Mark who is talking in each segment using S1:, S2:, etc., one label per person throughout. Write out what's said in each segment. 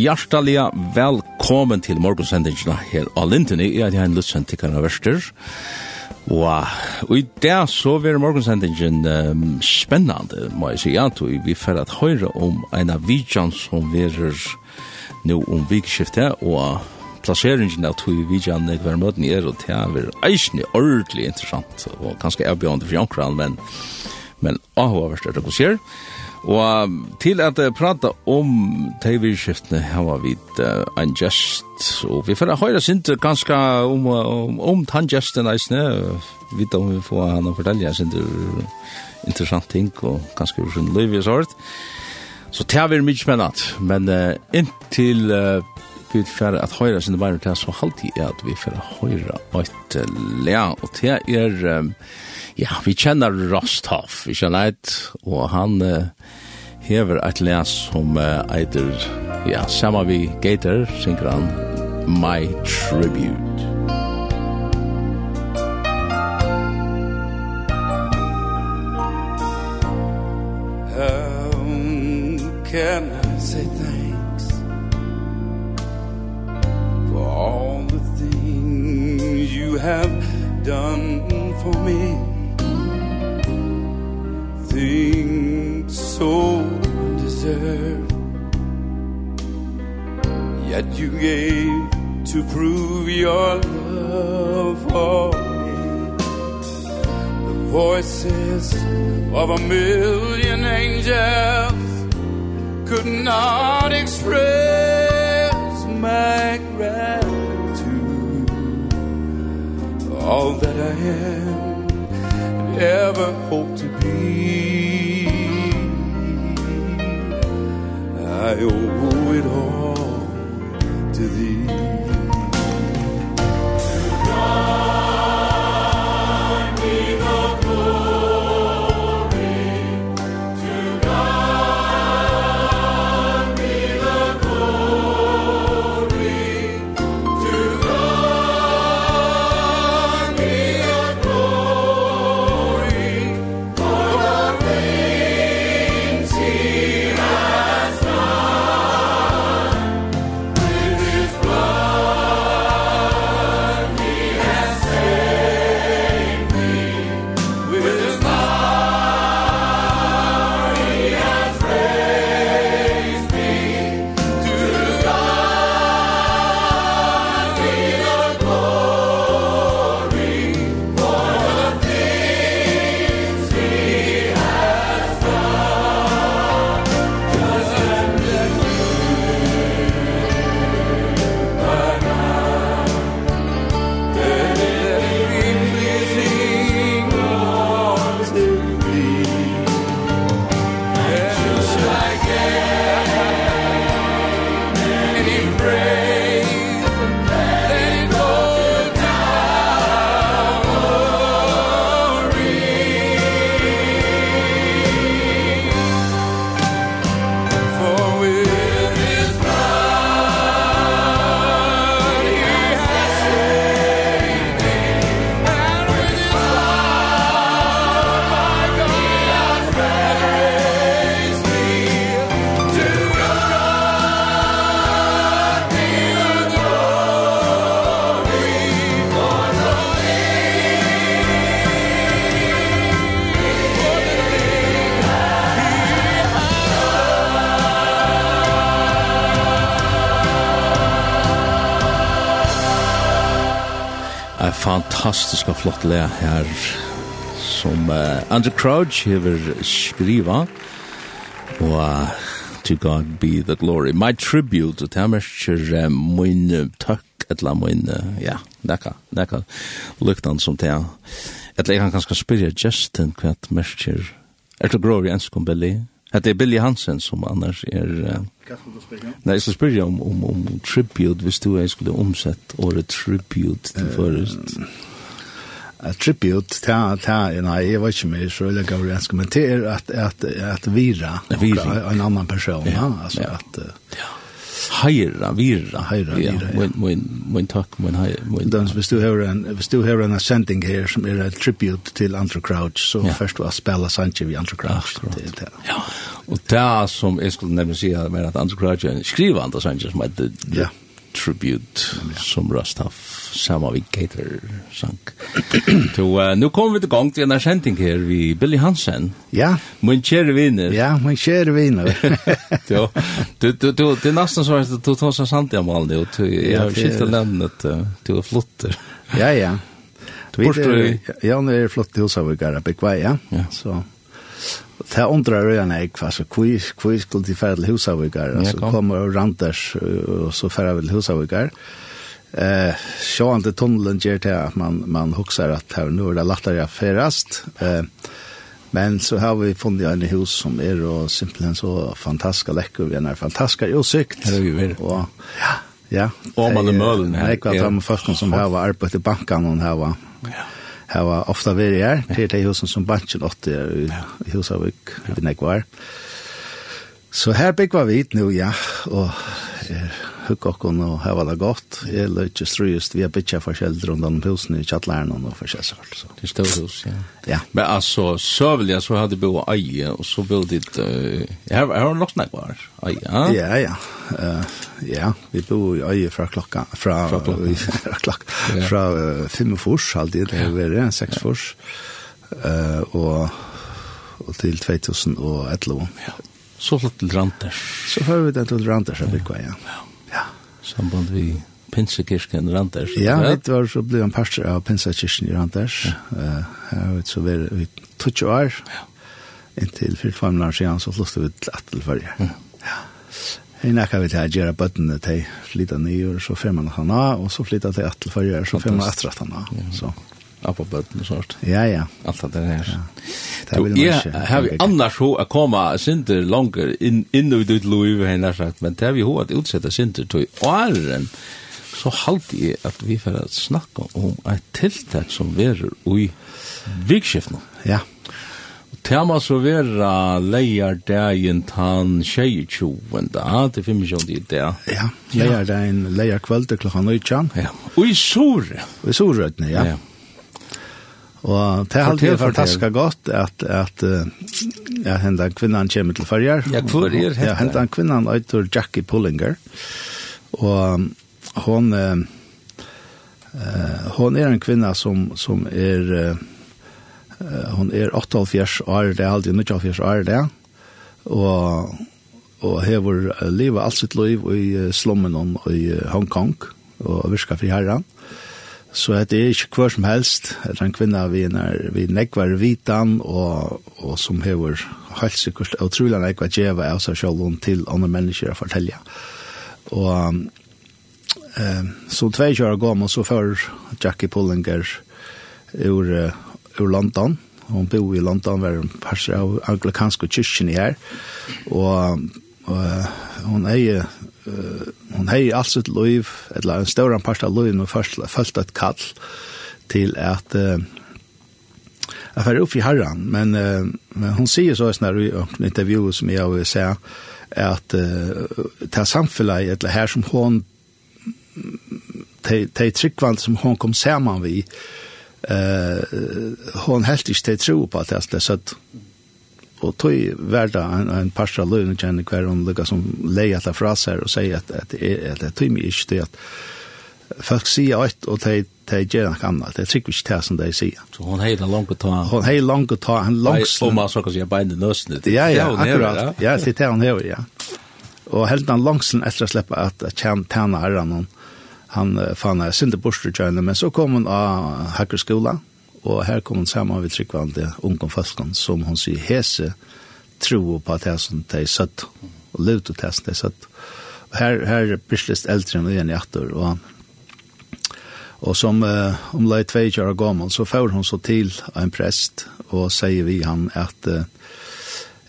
S1: Hjertelig velkommen til morgensendingene her av Lintene. Jeg er en lutsend til Karna Vester. Og i dag så blir morgensendingen um, spennende, må jeg si. Ja, vi får at høre om en av vidjan som verer nå om vikskiftet, og plasseringen av tog vidjan jeg var møten i er, og det er eisende ordentlig interessant, og kanskje ganske bjørn til Jankran, men, men avhåverst er det du ser? Ja Og til at prata om TV-skiftene her var vi en gest, og vi får høyre sint ganske om, om, om tanngesten eisne, vi vet om vi får han å fortelle sinte interessant ting, og ganske ursyn liv i sort. Så det er mye spennende, men uh, inntil uh, vi får at høyre sint bare til, så halvtid er at vi får høyre et uh, lea, og det er... Um, uh, ja, vi kjenner Rosthoff, vi kjenner et, og han uh, hever et les som uh, eiter, ja, saman vi gater, synker han, My Tribute.
S2: How can I say thanks for all the things you have done nothing so undeserved Yet you gave to prove your love for me. The voices of a million angels Could not express my gratitude. All that I am and ever hope to I owe it all til thee.
S1: flott le her som uh, Andrew Crouch hever skriva og uh, to God be the glory. My tribute til merker uh, min tøkk etla min uh, ja, nekka, nekka luktan som til etla jeg kan kanskje spyrja Justin hva merker. Er det glory enskom Billy? Det er Billy Hansen som annars er... Uh, Nei, jeg skal spørre om, om, om tribute, hvis du jeg skulle omsett året tribute til uh, først
S3: a tribute ta ta en i jag vet inte mer så jag går att kommentera att att att vira en annan person
S1: ja
S3: alltså att
S1: ja Hajra,
S3: virra, hajra, virra.
S1: Min, min, min tack, min hajra.
S3: Dans, hvis du hör en, hvis du hör en ascending her, som er en tribute til Andrew Crouch, så
S1: ja.
S3: først du har spela Sanchez vi Andrew Crouch.
S1: Ja, och det som jeg skulle nemlig si, er at Andrew Crouch er en skrivande Sanchez som heter
S3: ja.
S1: Tribute som Rastaf samma vi Gator sank. Så uh, nu kommer vi till gång till en sändning här vi Billy Hansen.
S3: Ja.
S1: Min kära vinner.
S3: Ja, min kära vänner.
S1: Ja. Du du du det nästan så att du tar så sant i Amal nu.
S3: Jag
S1: har skilt att nämna att du är flottar.
S3: Ja, ja. Du
S1: är
S3: ja, nu är flott hus av Garabek, ja.
S1: Ja.
S3: Så det undrar jag när jag alltså kui kui skulle till
S1: färdel
S3: husavikar
S1: alltså
S3: kommer och rantas och så färdar väl husavikar. Eh så inte tunnelen ger til at man man huxar at her nu er det lättare att. Eh men så har vi funnit en hus som er og simpelthen så fantastisk lekker vi är fantastisk utsikt.
S1: Det
S3: är Ja. Ja.
S1: og man er mølen her
S3: Jag vet att de först som har arbetat i banken og her var Ja hava ofta vært her, til de husen som banken åtte er i Husavik, i Nekvar. Så her bygger vi nu, ja, og er, hukka okkon og hava det godt. Jeg er ikke strøyest, vi har bytja forskjellig rundt om husene i kjattlæren og forskjellig sort. Så.
S1: Det er stålhus, ja.
S3: ja.
S1: Men altså, søvelja så hadde bo eie, og så bo dit, uh, her, her var nok snakk var, eie, ja?
S3: Ja, ja. Uh, ja, vi bo i eie fra klokka, fra,
S1: fra klokka,
S3: fra, klokka,
S1: ja.
S3: fra uh, fem fors, alltid, det har vært, seks fors, uh, og, og til 2011.
S1: Ja. Så flott til Randers.
S3: Så har vi den til Randers, jeg bygger, ja. ja
S1: samband vi Pinsekirken i Randers.
S3: Ja, vet var så ble en pastor av Pinsekirken i Randers. Ja. Uh, vet, så vi er i 20 år. Ja. Inntil fyrt fem år siden, så flyttet vi til Attelfølge. Ja. ja. Jeg nekka vi til å gjøre bøttene til flytta nye, og så fyrt man han av, og så flytta til Attelfølge, og så fyrt man attratt han av. Så.
S1: Appa bøtten og sånt.
S3: Ja, ja.
S1: Alt det her.
S3: Ja.
S1: Det
S3: vil man ikke.
S1: Jeg har annars ho å komme sinter langer inn, inn ut ut loiv, henne sagt, men det har vi ho at utsette sinter til åren, så halte jeg at vi får snakke om et tiltak som verer i vikskiftene.
S3: Ja.
S1: Tema så vera leier dagen tan 22. da, til 25. i dag.
S3: Ja, leier dagen, leier kveld klokka 19.
S1: Ja, og i Sore.
S3: Og i Sorøtene, ja.
S1: ja.
S3: Og det er alltid fantastisk godt at, at ja, hendan kvinnan kommer til farger.
S1: Ja, hvor er det?
S3: Ja, hendan kvinnan eitur Jackie Pullinger. Og hon, eh, hon er en kvinna som, som er, Uh, hon er 78 år, det er alltid 79 år det. Og, og hever livet alt sitt liv i slummen om i Hongkong og virka fri herran. Mm Så det er ikke hver som helst, eller en kvinne vi, er, vi nekvar vitan, og, og som hever helt sikkert utrolig nekvar djeva av seg selv til andre mennesker å fortelle. Og eh, så tve kjører gammel, så før Jackie Pullinger ur, ur London, hon bor i London, var en perser av anglikanske kyrkjen i her, og, og hon eier uh, hon hei alt sitt liv, eller en større part av livet, og først følt et kall til at uh, jeg fer opp i herran, men, uh, men hun sier så sånn i en intervju som jeg vil se, at uh, det samfunnet, eller her som hon de de tryggvand som hon kom saman vi, uh, hon helt ikke til tro på at det er sånn, og tøy verda en, en parsa løgn kjenner hver hun lukka som leia til fraser og sier at, at, at, at tøy mig ikke til at folk sier et og de, de gjør noe annet. Det er sikkert ikke det som de sier.
S1: Så hun heier langt å ta.
S3: hon heier langt å ta. Han langt.
S1: Og man skal si bein i nøsene.
S3: Ja, ja, akkurat. Ja, det er det han hever, ja. Og helt han langsen etter å slippe at tjene herren, han han fann jeg sinte borster men så kom han av Hakkerskola, Og her kom hun sammen med tryggvande unge falskene, som hun sier hese tro på at det er som de søtt, og levde til det som de søtt. Og her, her er Bislest eldre enn igjen i atter, og Og som uh, om lai tvei år gammel, så får hun så til en prest, og sier vi han at uh,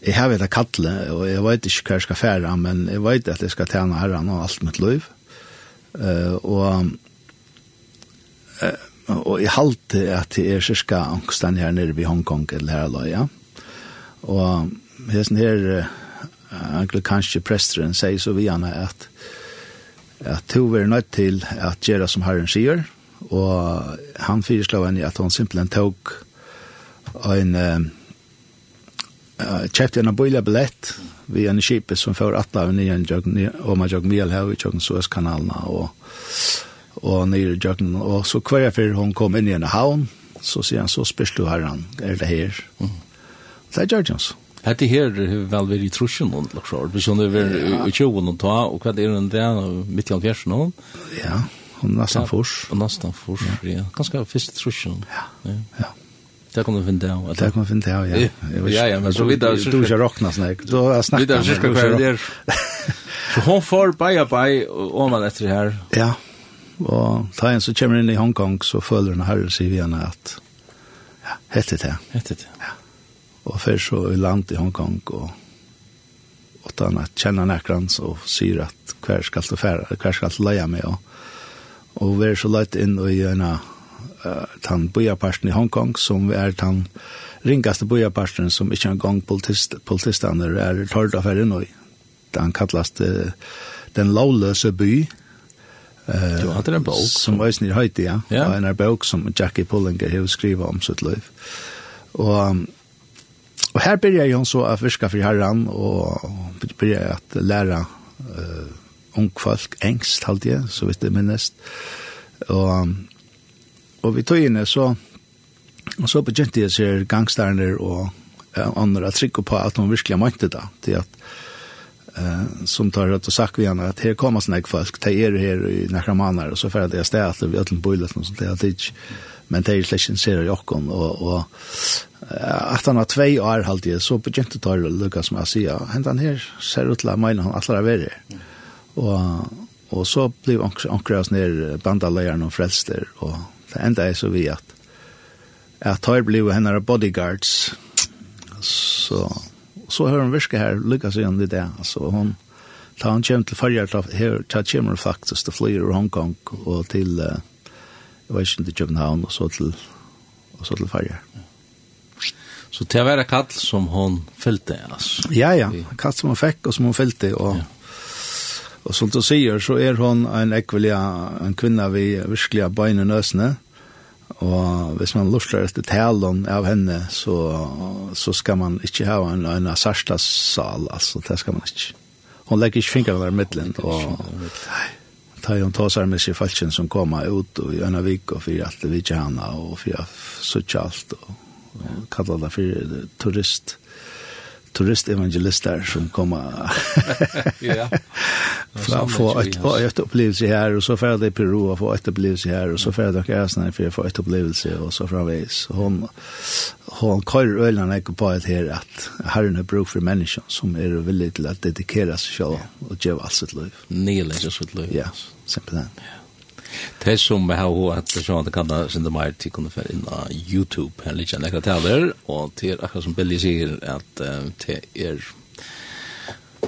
S3: jeg har vet kattle, og jeg vet ikke hva jeg skal fære, men jeg vet at jeg skal tjene herren og alt mitt liv. Uh, og og i halte at det er cirka angstan her nere ved Hongkong eller her eller, Ja? Og hesten her anglikanske presteren sier så vi gjerne at at to er nødt til at gjøre som Herren sier, og han fyreslår henne at hun simpelthen tok en uh, kjøpte en bøyla billett vi en skipet som får atla av nye og man jøg mjel her i Tjøkken Suezkanalene og og nere i jøkken. Og så hver jeg før hun kom inn i en havn, så sier han, så spørs du herren, er det her? Mm. Det er jøkken
S1: Er det her vel vært i trusjen noen, laksar. Hvis hun er vært i tjoen og ta, og hva er det der, midt i alfjersen noen?
S3: Ja, hun er nesten fors.
S1: Og nesten fors, ja. Ganske første trusjen.
S3: Ja, ja.
S1: Det kommer finna det.
S3: Det kommer finna det, ja.
S1: Ja, ja, men så vidare.
S3: Du ska rockna snäck. Då har jag
S1: snackat. Vidare ska kvar där. Så hon får baja baj och man efter det här.
S3: Ja. Og da en så kommer inn i Hongkong, så føler han herre sier vi henne at ja, hette det.
S1: Hette det.
S3: Ja. Og først så i land i Hongkong, og og da han kjenner nekrans så sier at hver skal du fære, hver skal du leie med, og, og vi er så leit inn og gjerne uh, den bojaparten i Hongkong, som er den ringaste bojaparten som ikke en gang politist, politistene er tørt tørre affæren i. Den kalles uh, den lovløse by,
S1: Eh, du hade en bok
S3: som var i höjt, ja.
S1: ja.
S3: Och en bok som Jackie Pullinger har skrivit om sitt liv. Och och här börjar jag så att fiska för herran och börjar att lära eh ung folk engst halt jag så vet det minst. Och och vi tog in så och så begynte jag ser gangsterne och andra tryck på att de verkligen mente det. Det att eh som tar rätt och sagt vi gärna att här kommer snägg folk ta er här i några månader och så för att det ställer att vi ölln bullet något sånt där dit men det är släkt ser jag kom och och att han har två år halt det så begynte tar Lucas som jag säger han här ser ut la mina han alla vara och och så blev ankras ner bandalejaren och frälster och det enda är så vi att att tar blev henne bodyguards. Så så har hon virka här lyckas igen det så hon ta han kommer till färja ta här ta kommer faktiskt till flyr och Hongkong och till uh, jag vet inte till Köpenhamn och så till och så till färja.
S1: Så det var det kall som hon fyllde alltså.
S3: Ja ja, kall som hon fick och som hon fyllde och ja. Och som du sier, så er hon en ekvelia, en kvinna vi virkelig bein i nøsene. Mm Og hvis man lurer etter talen av henne, så, så skal man ikke ha en, en sarslagssal, altså, det skal man ikke. Hun legger ikke fingrene der midtelen, og ta hon tåsar med seg falskjen som kommer ut og i av vik og fyrir alt det vidtje hana og fyrir suttje alt og, og kalla det för turist turistevangelister som kommer
S1: ja.
S3: fra få et, et opplevelse her, og så får det i Peru og få et opplevelse her, og så får det ikke æsene for å få et opplevelse, og så framvis. Hon, hon kører ølene på et her at herren har bruk for mennesker som er villige til å dedikere seg selv og gjøre alt sitt liv.
S1: Nele sitt liv.
S3: Ja, simpelthen. Ja.
S1: Det som jeg har hatt det sånn at kan da sende meg til kunne fære inn av YouTube her litt kjenne taler og til akkurat som Billy sier at det er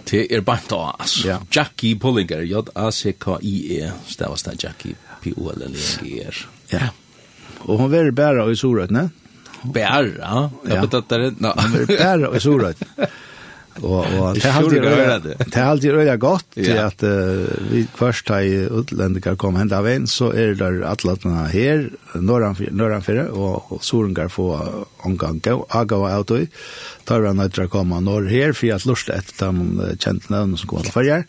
S1: det er bare da altså Jackie Pullinger J-A-C-K-I-E stavast det Jackie P-O-L-L-I-N-G-E-R.
S3: Ja og hun var bare i Sorøtne
S1: Bæra? Ja,
S3: ja.
S1: det er det.
S3: Hun var bare i Sorøtne Og og det er alltid
S1: röra det.
S3: Det er alltid röra
S1: gott
S3: at uh, vi først har utlänningar kom hända av en så er det där her, här norran og, för och solengar få omgang gå aga och auto tar vi några komma norr här för att lusta etter de kjente namn som kommer til förjar.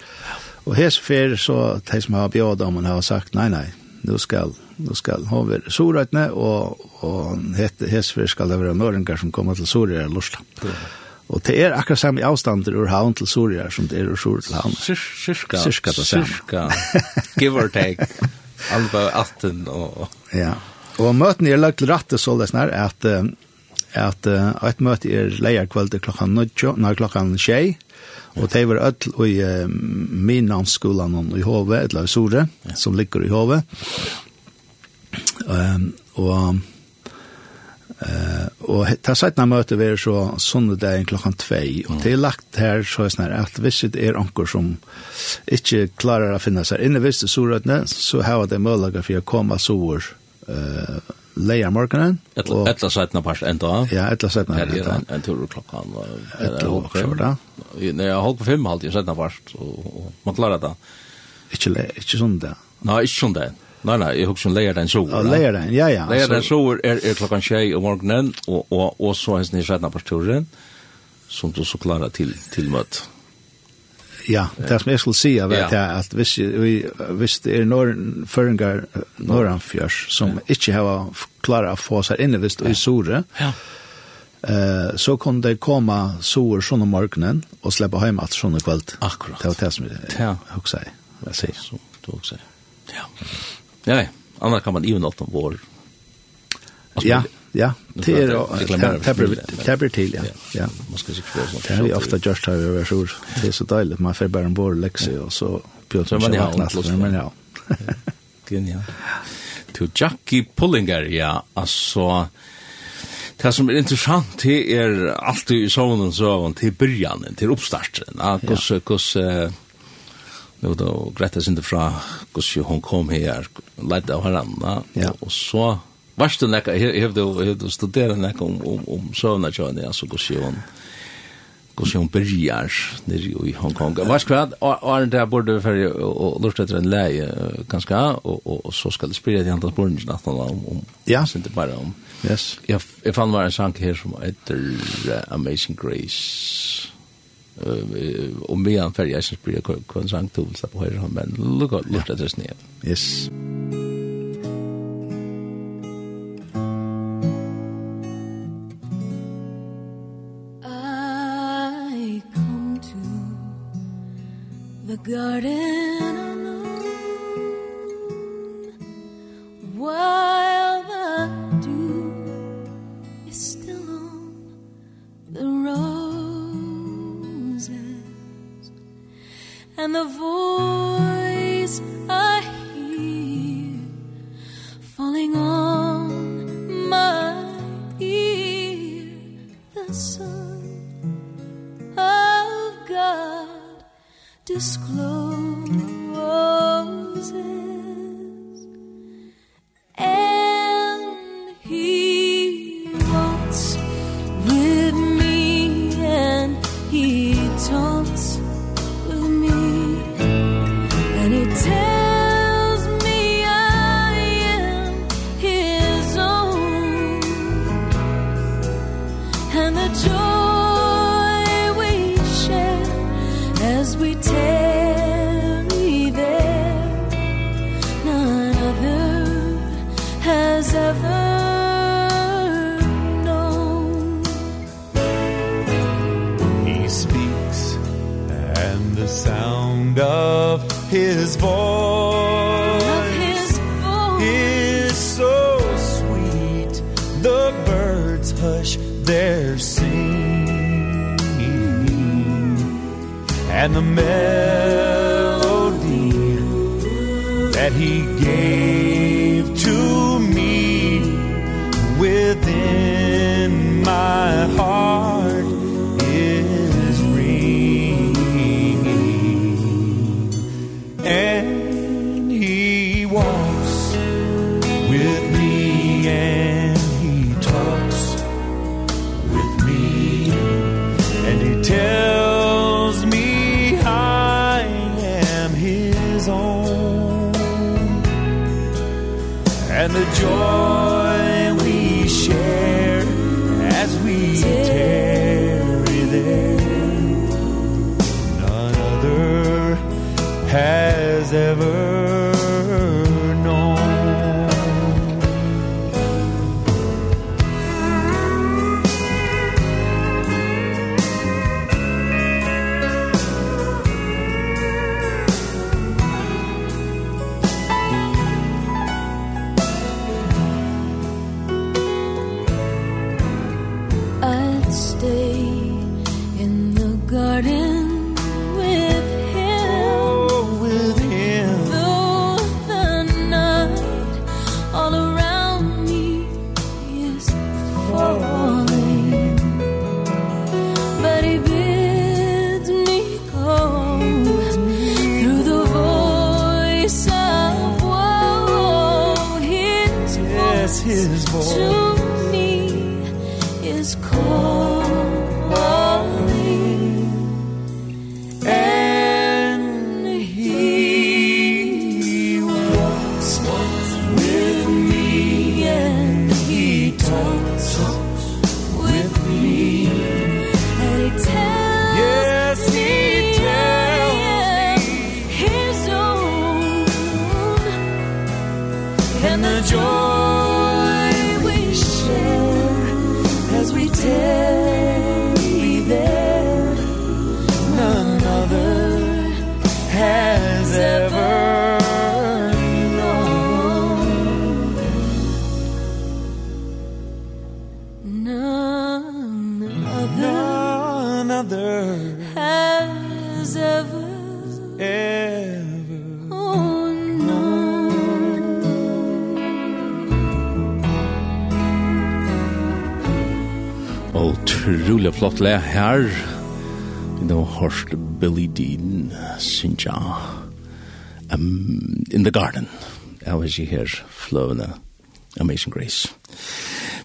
S3: Og här för så de som har bjød om man har sagt nei, nei, nu skal nu skal ha være soratne og, og hette hesfer skal det være norringar som kommer til sorer lusta. Ja. Og det er akkurat samme avstander ur havn til Soria som det er ur Soria til havn.
S1: Cirka.
S3: Cirka det samme.
S1: Cirka. Give or take. Alba 18 og...
S3: Ja. Og møten er lagt til rette så det snar at at uh, et møte er leier kveld klokka 9, nei klokka 6, og det var ødel i uh, min navnsskolen i HV, eller i Sore, som ligger i Hove. Um, og Uh, og ta sætna møte vi er så sundedagen klokkan 2 og det er lagt her så er snar at hvis det er anker som ikke klarar å finne seg inne hvis det surrøtne så har det møllaga for å komme sår uh, leia
S1: morgenen og, etla sætna pars enda.
S3: Ja
S1: etla sætna pars
S3: enda.
S1: en tur klokkan etla
S3: og kjorda
S1: nei jeg holdt på fem halvtid i sætna pars og, og man klarar det
S3: ikke, ikke det.
S1: Nei, ikke sånn det. Nei, nei, jeg husker leier den sover.
S3: Ja, leier den, ja, ja.
S1: Leier den sover er, er klokkan tjei om morgenen, og, og, og så hans nye skjedna på turen, som du så klarer til, til møtt.
S3: Ja, det som jeg skulle si er
S1: ja.
S3: at hvis, vi, hvis det er noen føringar norranfjørs som ja. ikke har klarer å få seg inn i vist og i sore,
S1: ja.
S3: eh, så kunne det komme sår sånn om morgenen og slippe hjemme at sånn kveld.
S1: Akkurat.
S3: Det var det som jeg,
S1: jeg,
S3: jeg, jeg, jeg, jeg,
S1: jeg, jeg, jeg, jeg, jeg, jeg, jeg, jeg, Ja, annars kan man even något om vår.
S3: Ja, ja. Det
S1: är
S3: det blir till, ja. Ja,
S1: man skal sikkert få förstå.
S3: Det är ofta just hur vi är så. Det är så dåligt. Man får bara en bor läxa och så
S1: bjuder
S3: man
S1: ja.
S3: Men
S1: ja. Genial. Till Jackie Pullinger, ja. Altså, Det som er interessant, det er alltid i sånne søvn til byrjanen, til oppstarten, ja, hos, hos, uh, nu då Greta sin fra kus ju hon kom her leit av varandra
S3: ja.
S1: og, og så varst du näka du, hevde hevde studera näka om om om såna tjänar alltså kus ju hon kus ju hon börjar nere i Hong Kong Hongkong. Vars kvad är det borde för och lust efter en läge ganska och och så ska det sprida till andra borgen att om om
S3: ja
S1: så inte bara om.
S3: Yes.
S1: Jag jag fann var en sank här som heter uh, Amazing Grace og medan färg jag syns blir kvar sang tools på höger hand men look at look at this ned
S3: yes.
S4: I come to the garden joy.
S1: flott le her. Vi nå hørst Billy Dean synja um, In the Garden. Jeg vil si her fløvende Amazing Grace.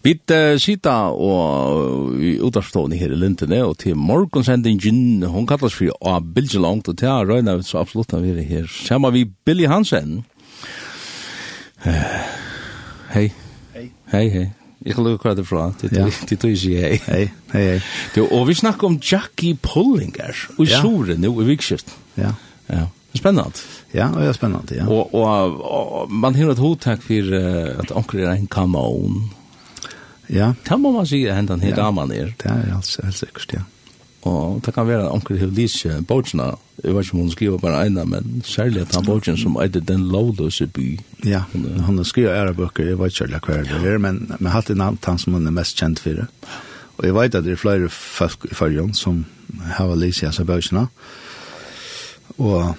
S1: Vi uh, sita og uh, utarstående her i Lintene, og til morgonsendingen, hun kallas for A Bilge Langt, og til jeg røyner så absolutt når vi er her. Sammen vi Billy Hansen. Uh, hei.
S3: Hei.
S1: Hei, hei. Jeg kan lukke hva det er fra.
S3: Det
S1: tror jeg ikke jeg. Hei,
S3: hei, hei.
S1: Du, Og vi snakker om Jackie Pullinger. og i
S3: ja.
S1: Sore nå, i vikskift.
S3: Ja.
S1: Ja. Spennende.
S3: Ja, det er spennende, ja.
S1: Og, og, og man har et hodtak for uh, at onker er en kanon.
S3: Ja.
S1: Det må man si at hendan
S3: her
S1: damen er.
S3: Det er altså helt sikkert, ja.
S1: Og det kan være anker til lise bøtjene, jeg vet ikke om hun skriver bare ene, men særlig at han bøtjen som eide den lovløse by.
S3: Ja, han skriver ære bøker, jeg vet ikke hva det er, men, men alltid en han som hun er mest kjent for. Og jeg vet at det er flere folk i fargen som har lise disse bøtjene. Og,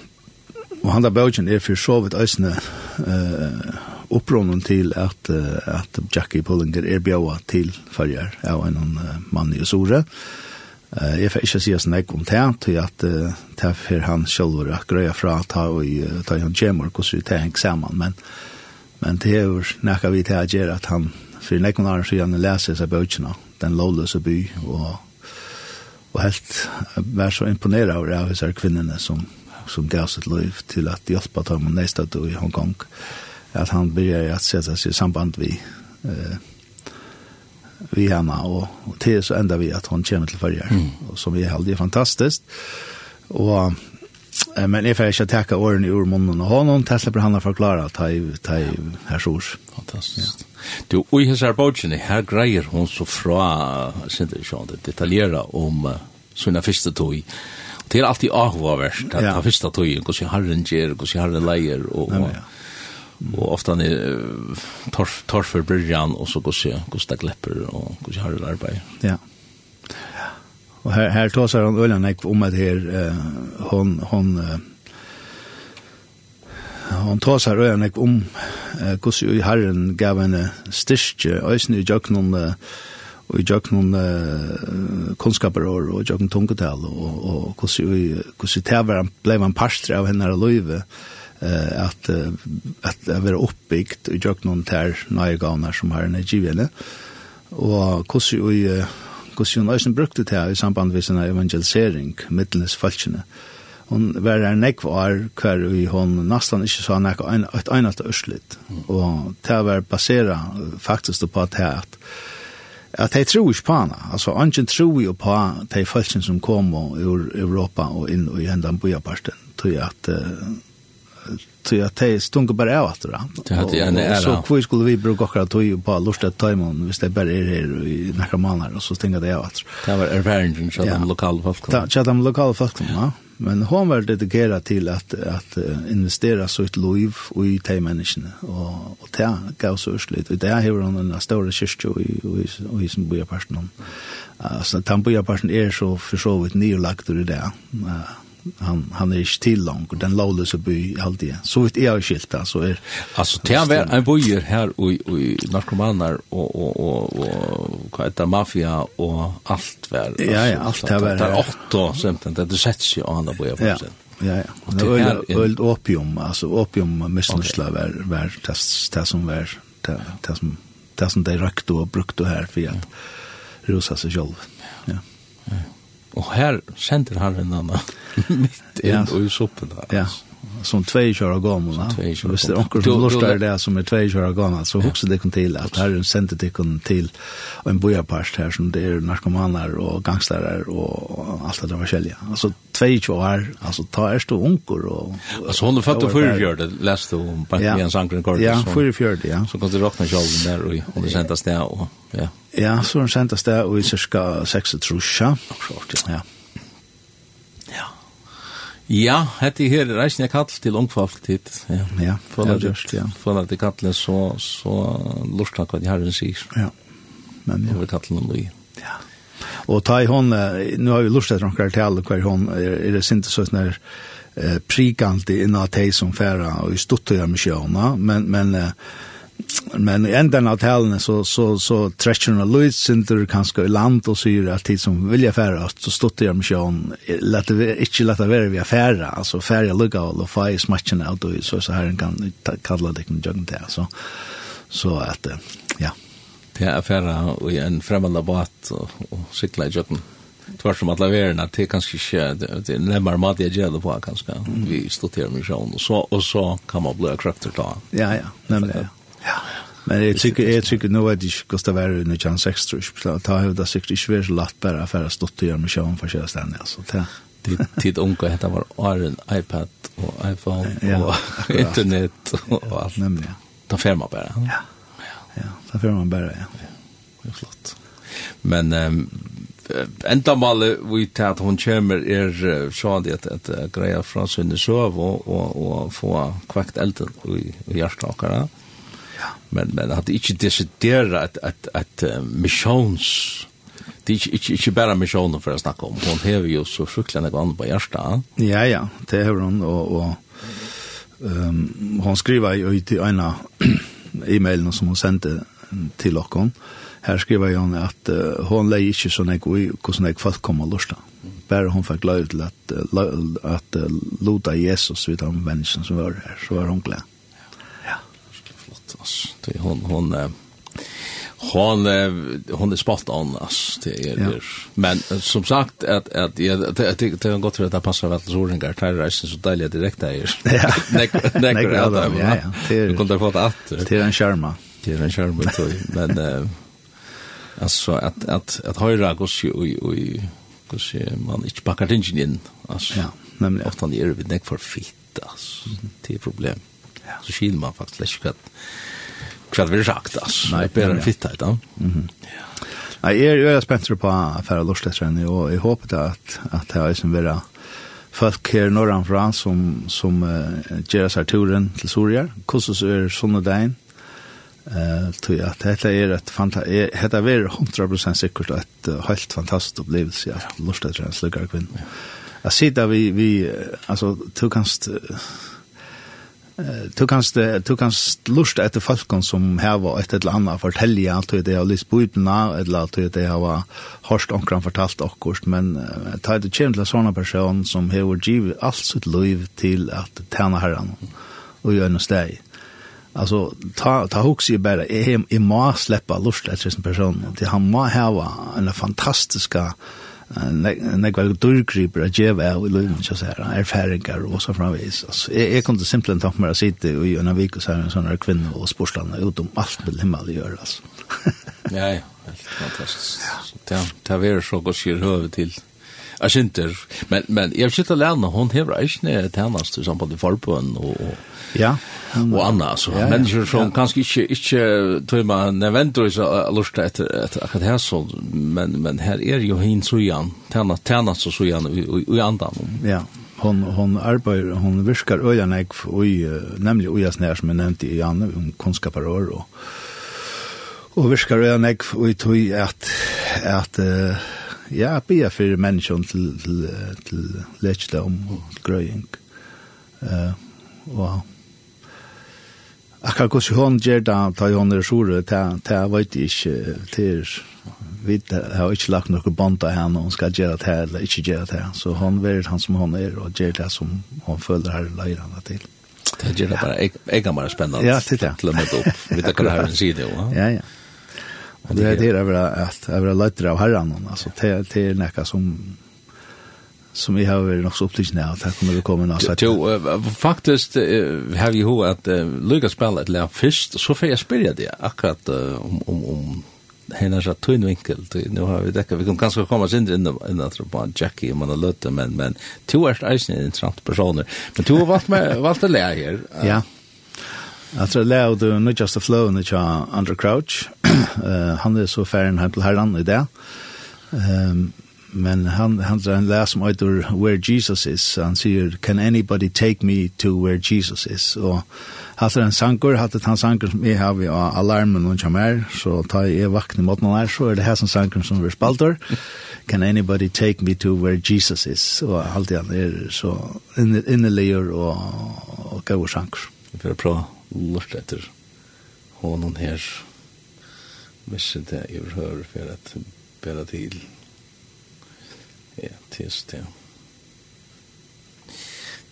S3: og han der bøtjen er for så vidt øsene uh, upprånen til at, uh, at Jackie Pullinger er bjøa til farger av en uh, mann i Sore. Og Eh jag får inte säga sån där kontant till att ta för han själv att greja fra ta och ta han gemor kus ut här samman men men det är ju näka vi till att göra att han för näkon har så gärna läser sig böckerna den lålösa by och och helt var så imponerad av de här kvinnorna som som gav sitt liv till att hjälpa dem nästa då i Hongkong att han började att sätta sig i samband vid eh vi henne, og, og til så enda vi at hun kommer til følger, mm. som vi heldig er fantastisk. Og, eh, men jeg får ikke takke årene i munnen og hånden, til slipper han å forklare at jeg, jeg her sors
S1: Fantastisk. Ja. Du, og i hans her arbeidene, her greier hun så fra, sinne ikke om det detaljera om uh, sine første tog, og Det er alltid avhåverst, at
S3: ja.
S1: han første tog, hvordan herren gjør, hvordan herren leier, og, og
S3: ja,
S1: ja og ofta ni torf torf for brian og så går se kosta lepper og går har det arbeid.
S3: Ja. Og her her tåsar han ølen ek om at her eh, hon hon eh, hon tåsar Ulan ek om eh, kus i Herren gav en styrke øysen i jøknon og i jøknon eh, kunnskaper og og jøknon tungetal og og kus i kus i tæver blei man pastor av hennar løyve. Eh at att att vara uppbyggt och jag någon där nya gavner som har energi givene och hur så i hur så brukte det här i samband med sin evangelisering mittlenes falskene Hun var en nekv år hver vi hon nesten ikke sa nek en, ett enat örsligt och det var basera faktisk på at här att at de tror ikke på henne. Altså, ungen tror jo på de falskene som kom ur Europa og inn i hendan bojaparten. Tror jeg at uh, till att det stunker bara av att det.
S1: Det
S3: hade jag
S1: nära.
S3: Så kvar skulle vi bruka och att ju på lust att tajma om visst det bara är här i några månader och så stinker det av att.
S1: Det var erfarenheten
S3: så
S1: de lokala folk.
S3: Ja, så de lokala folk, ja. Men hon var dedikerad till att att investera så ett liv i de människorna och och det gav så ursligt. Och där har hon en stor kyrka i, i, i sin på Alltså, den bor på är så för så vitt nylagt ur det. Ja han han är er still långt den lawless by alltid. Så vitt är er skilt alltså är er,
S1: alltså det är en bojer här och och narkomaner och och och och vad heter mafia och allt väl.
S3: Ja ja, allt det var.
S1: Det är åtta skämt det det sätts ju andra bojer på sen.
S3: Ja ja.
S1: Och
S3: det
S1: är
S3: öld opium alltså opium missnösla var var det det som var det det som det som de rökte och brukte här för att rusa sig själv. Ja.
S1: Ja. Og her sender han en annen midt inn
S3: ja.
S1: og i soppen. Ja,
S3: ja som två kör och gammal.
S1: Som
S3: Visst
S1: är
S3: onkel som lustar det som är två kör och gammal så huxar det kon till att här sände det kon till en bojarpast här som det är narkomaner och gangstare och allt det där varselja. Alltså två kör alltså ta är stå onkel och
S1: alltså hon fattar
S3: för
S1: gör det läste om på en sankren kort
S3: Ja, för för ja.
S1: Så kan det råkna själv där och och det sändas där och ja.
S3: Ja, så sändas där och i cirka 6 trusja.
S1: Ja,
S3: Ja.
S1: Ja, hette her er reisende kall til ungfolk tid. Ja,
S3: ja for
S1: det
S3: just, ja.
S1: Føler det kallet så, så lortet hva de herren sier.
S3: Ja. Men
S1: ja. Over noen og
S3: Ja. Og ta i hon, nu har vi lortet etter noen til hver hon, er er det sinte sånn her eh, prikant innan teg som færa og i stuttet av misjona, men, men eh, men i enden av talene så så så träschen och Louis Sinter kanskje i land og sier at de som vilja färra så stod jeg med sjön ikke det inte lät det vara vi affära alltså färja lucka och fire matchen out och så så her kan kalla det kan jugga til så så att ja.
S1: Det er affära i en främmande båt og, og cykla i jøkken tvärs som alla verna till kanske inte det lämnar mat jag gör det på kanske vi stod där med sjön så och så kan man bli kraftigt då
S3: ja ja nämligen Ja. Men jeg tykker, jeg tykker, nå er det ikke hvordan det var under Jan 6, tror jeg. Ta høy, det sikkert ikke vært så lett bare for å stå til å gjøre med sjøen for kjøre den, altså. Det
S1: tid tid unga dette var Iron iPad og iPhone
S3: ja,
S1: og internet og alt
S3: nemlig. Ja.
S1: Da Ta ferma bare.
S3: Ja. Ja, da ta man bare, ja.
S1: Det er flott. Men um, enda endamålet vi tar at hun kommer er uh, sånn at, at uh, greia fra sønne søv og, og, og få kvakt elden i, i hjertet akkurat. Men men at det hade desidera deciderat att att uh, missions det är inte inte bara missionen for å snakke om. Hon har jo så fruktansvärt mycket annat på hjärta.
S3: Ja ja, det har hon og og ehm hon skriver ju i ena e-mailen som hon sände till oss. Här skriver hon at uh, hon lägger inte sån här hur sån här folk kommer lusta. Bara hon fick lov till att at uh, låta Jesus vid de menneskene som var her, så var hon glad
S1: rätt alltså. Det hon hon hon hon är spot on alltså. Det är det. Men som sagt att att jag det har gått för att det passar väl så ringar till reisen så där direkt där.
S3: Ja.
S1: Nej
S3: nej ja ja. Det
S1: kunde fått att
S3: Det till en charma.
S1: Det är en skärma då. Men eh alltså att att att höra gosse oj oj gosse man inte packar den in alltså.
S3: Ja, nämligen
S1: ofta ni är vid näck för fitt alltså. Det är problem
S3: ja.
S1: så skil man faktisk ikke hva det vil sagt, altså.
S3: Nei,
S1: det er en
S3: fitt
S1: her, da. Ja.
S3: Nei, jeg er spent på affæra Lorslettrenni, og jeg håper at, at det er som vera folk her norran fra som, som uh, gjør seg turen til Soria. Hvordan så er sånne dagen? Uh, tror at dette er et fantastisk, dette er 100% sikkert et uh, helt fantastisk opplevelse at Lorslettrenni slukker kvinner. Jeg sier da vi, vi, altså, du kanst, uh, Du kanst, du kanst lusta etter folken som heva et eller annet fortelje, alt det har lyst bøyblina, eller alt det har hørst onkran fortalt okkurst, men ta det kjem til en sånn person som hever giv alt sitt liv til at tjene herran og gjøre noe steg. Altså, ta, ta hos i bare, jeg, jeg må slippe lust etter en person, til han må heva en fantastiska nek var dyrgriper at djeva av i løyven, ikke sånn, erfæringar og så framvis. Altså, jeg, jeg kunne simpelthen takk meg å sitte i en avvik og sånn, sånn kvinne og sporslanda ut om alt vil himmel gjøre, altså.
S1: ja, ja, helt fantastiskt. Ja. Det, det är så gott skir høve till Jag synter, men, men jag sitter lärna hon hever ikke ned tjenest i samband med forbund og, och
S3: ja,
S1: och Anna Så
S3: ja, ja,
S1: mennesker som
S3: ja.
S1: kanske inte inte tror man nødvendigvis har lyst til att att akkurat så, men, men här är ju hin så igen tjenest og så igen i andan.
S3: Ja, hon hon arbetar hon viskar öjan jag och nämligen ojas när som jag nämnde i Janne om konskaparör och och viskar öjan jag och i tog att att ja, be for menneskene til, til, til ledsdom og grøying. Uh, og akkurat hvordan hun gjør det, da hon er sore, det vet jeg ikke, til vi har ikke lagt noen bånd av henne, hun skal gjøre det her, eller ikke gjøre det. her, Så hon er han som hon er, og gjør det som hon føler her leirene til.
S1: Det gjør det bara, jeg, jeg er bare spennende.
S3: Ja, det det.
S1: Til å møte opp, vi tar takker her en side, jo.
S3: Ja, ja det är det över att över lätter av herran alltså till till näka som som vi har varit också upptäckt nu att här kommer det komma något.
S1: Jo, faktiskt har ju hur att Lucas uh, spelar ett lär först så får jag spela det akkurat om om om hennes att tunn vinkel nu har vi det vi kan kanske komma sen in in att på Jackie man lötte men men två är intressant personer men två vart med valt det lär här.
S3: Ja. Jeg tror nu just the flow fløvene til under Crouch. uh, han är så färren hjem till herran i det. Um, men han, han drar en som heter Where Jesus Is. Han sier, Can anybody take me to where Jesus is? Og hade er en sanker, hatt er en som jeg har ved alarmen och kommer, så tar jag vakna mot någon här så är det här som sankor som vi spalter. Can anybody take me to where Jesus is? Og allt han är så inneliger och och gøy sankor
S1: för att prøve lort etter honom her misse det jeg hører for at bæra til ja, tis det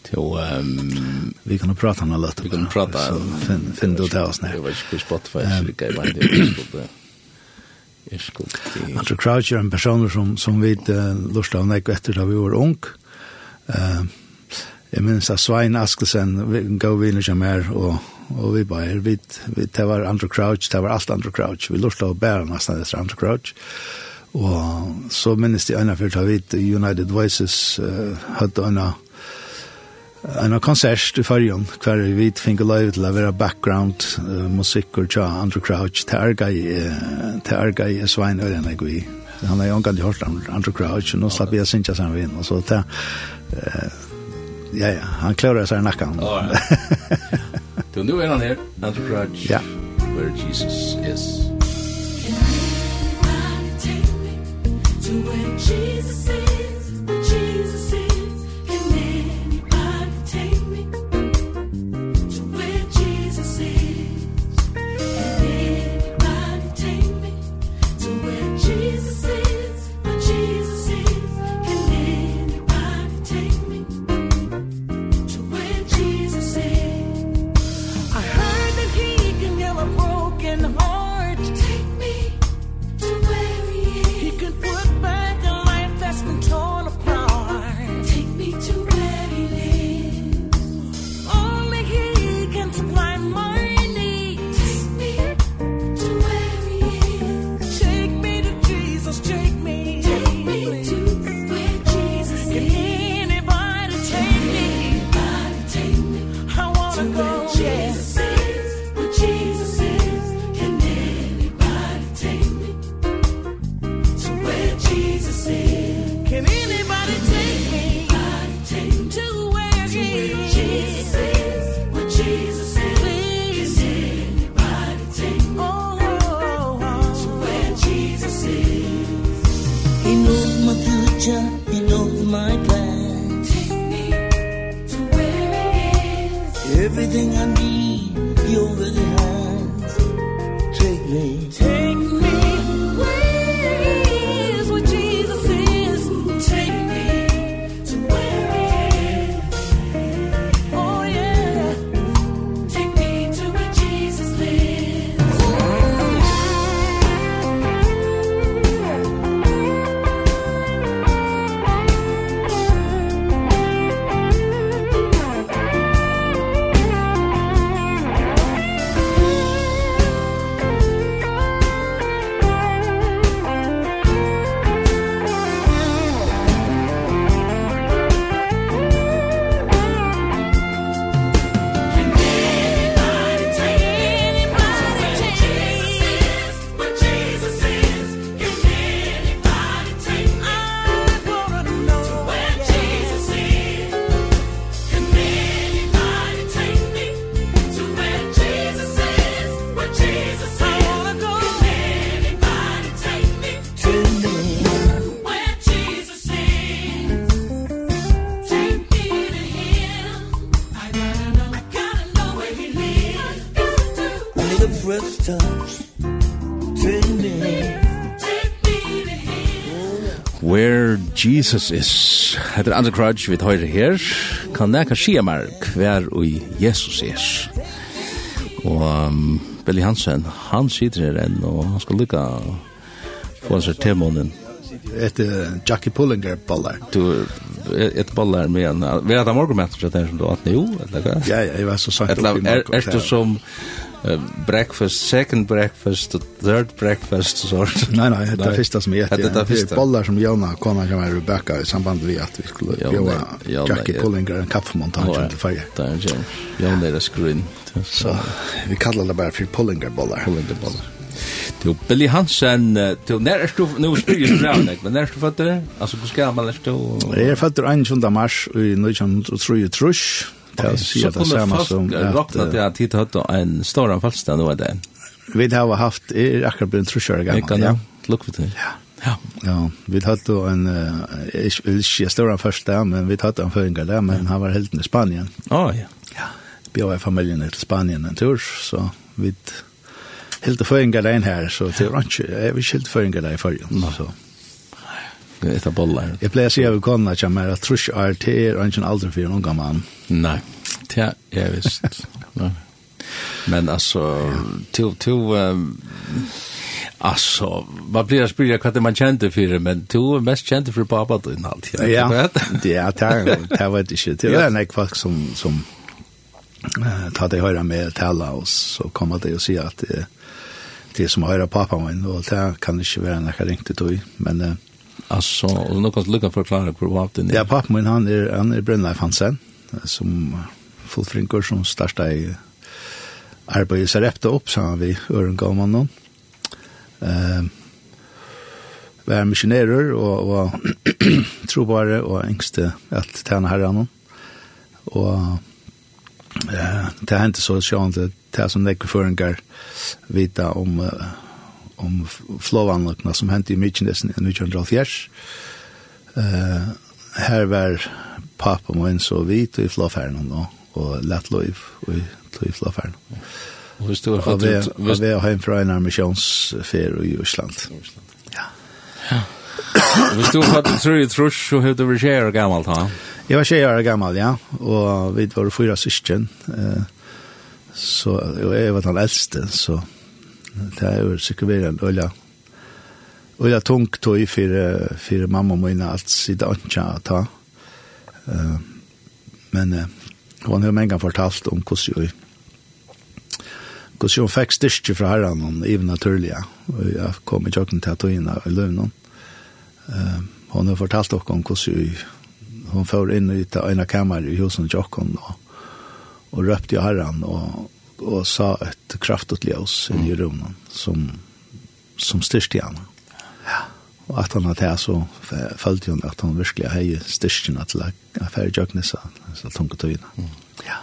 S1: Jo, um,
S3: vi kan prata om det lite.
S1: Vi kan prata.
S3: Finn, finn du det oss
S1: när.
S3: Jag
S1: vet inte på Spotify, så vi kan bara det. Jag skulle till...
S3: Andrew Crouch er en person som, som vi uh, lustar av när vi var ung. Uh, Jeg minns at Svein Askelsen vi gav vi ikke mer, og, og vi bare, vi, vi, det var Andrew Crouch, det var alt Andrew Crouch, vi lurte å bære nesten etter Andrew Crouch, og så minnes de ene fyrt vi United Voices uh, hadde ene en konsert i fargen, hver vi finner live til å være background uh, musikk og tja, Andrew Crouch, til Argai, til Argai er Svein Ørjen, jeg vi. Han har jo omgang til hørt Andrew Crouch, og nå slapp jeg å synge sammen med og så til Uh, Ja, ja, han klarar sig nackan. Ja.
S1: Du nu är han här. Andrew Crutch.
S3: Ja.
S1: Where Jesus is.
S5: Can take me to where Jesus is? Jesus is.
S1: Hetta er Andrew Crutch við høyrir her. Kan nakka sjá mar kvar og Jesus er. Og um, Billy Hansen, han sitter her enn, og han skal lukka få seg til.
S3: Et Jackie Pullinger bollar.
S1: Du, et bollar med en, vi hadde morgenmenter til den som du hatt nå, eller hva?
S3: Ja, ja, jeg var så sagt.
S1: Eller er, er du som Uh, breakfast, second breakfast, third breakfast
S3: och sånt. Nej, nej, det är första
S1: som
S3: jag
S1: äter. Det är första.
S3: bollar som Jonna kommer kan vara Rebecca i samband med at vi skulle
S1: göra
S3: Jackie Pullinger en kaffemontage til färger.
S1: Det er en är Jonna er skrun.
S3: Så vi kallar det bare for Pullinger bollar.
S1: Pullinger bollar. Du Billy Hansen, du när är du nu spyr du fram men när är du född? Alltså hur ska man lära
S3: sig? Jag är född 21 mars i 1933 til å si det samme som...
S1: Så kommer folk råkna til at hit hatt en stor anfallstand, og det
S3: Vi har haft, er akkurat
S1: begynt trusjøre
S3: gammel, ja.
S1: Lukk for det. Ja. Ja.
S3: Ja, vi hade då en ikke vill inte stora första men vi hade en føringer der, men han var helt i Spanien.
S1: Å, ja.
S3: Ja. Vi var i familien til Spanien en tur så vi helt förringar där her, så till jeg vil ikke helt føringer der i förrige så.
S1: Etter bollar.
S3: Jeg pleier å si at vi kan ikke mer at trusch er til er ikke aldri for en unge mann.
S1: Nei, det er visst. Men altså, till til, um, Alltså, man blir att spyrja vad man kände för det, men du är mest kände för pappa då innan allt.
S3: Ja, det är det, det vet jag inte. Det är en folk som, som uh, tar det höra med tala och så kommer det att säga att det, det är som att höra pappa min, och det kan inte vara när jag ringte då, men uh,
S1: Alltså, och nu kan du lycka förklara hur vapen det
S3: Ja, pappa min han är, han är Brynleif Hansen, som fullfrinkor som starta i arbeid i Sarepta upp sammen vi Ørengalmannen. Eh, vi er misjonærer og, og trobare og engste at tjene herren. Og eh, det hendte så sjående det som det ikke føringer vita om uh, om flåvanløkene som hendte i Mykjenesen i 1904. Uh, her var pappa min så vidt i flåferden nå, og lett lov i, i flåferden.
S1: Og hvis du har fått ut...
S3: Og vi har hjemme fra en armisjonsfer i Osland. Ja. Ja.
S1: Hvis du har fått ut i trus, så har du vært skjer gammelt, ha?
S3: Jeg var skjer gammel, ja. Og vi var fyra syskjen. Uh, så, og jeg var den eldste, så det er jo sikkert vært en øyla, øyla tung tog for, for mamma og mine alt sida ønskja å ta. Uh, men uh, hun har mange fortalt om hvordan jeg hvordan hun fikk styrke fra herren og even naturlige og jeg kom i kjøkken til at hun er i løvnen uh, hun har fortalt dere om hvordan hun får inn i det ena kammer i husen i kjøkken og, og røpte i herren og og sa et kraftigt ljøs mm. i rummet som, som styrste henne. Ja. Og at han hadde her så følte hun at han virkelig hei styrste henne til å fære jøgnesa, så tunke tøyene. Mm. Ja.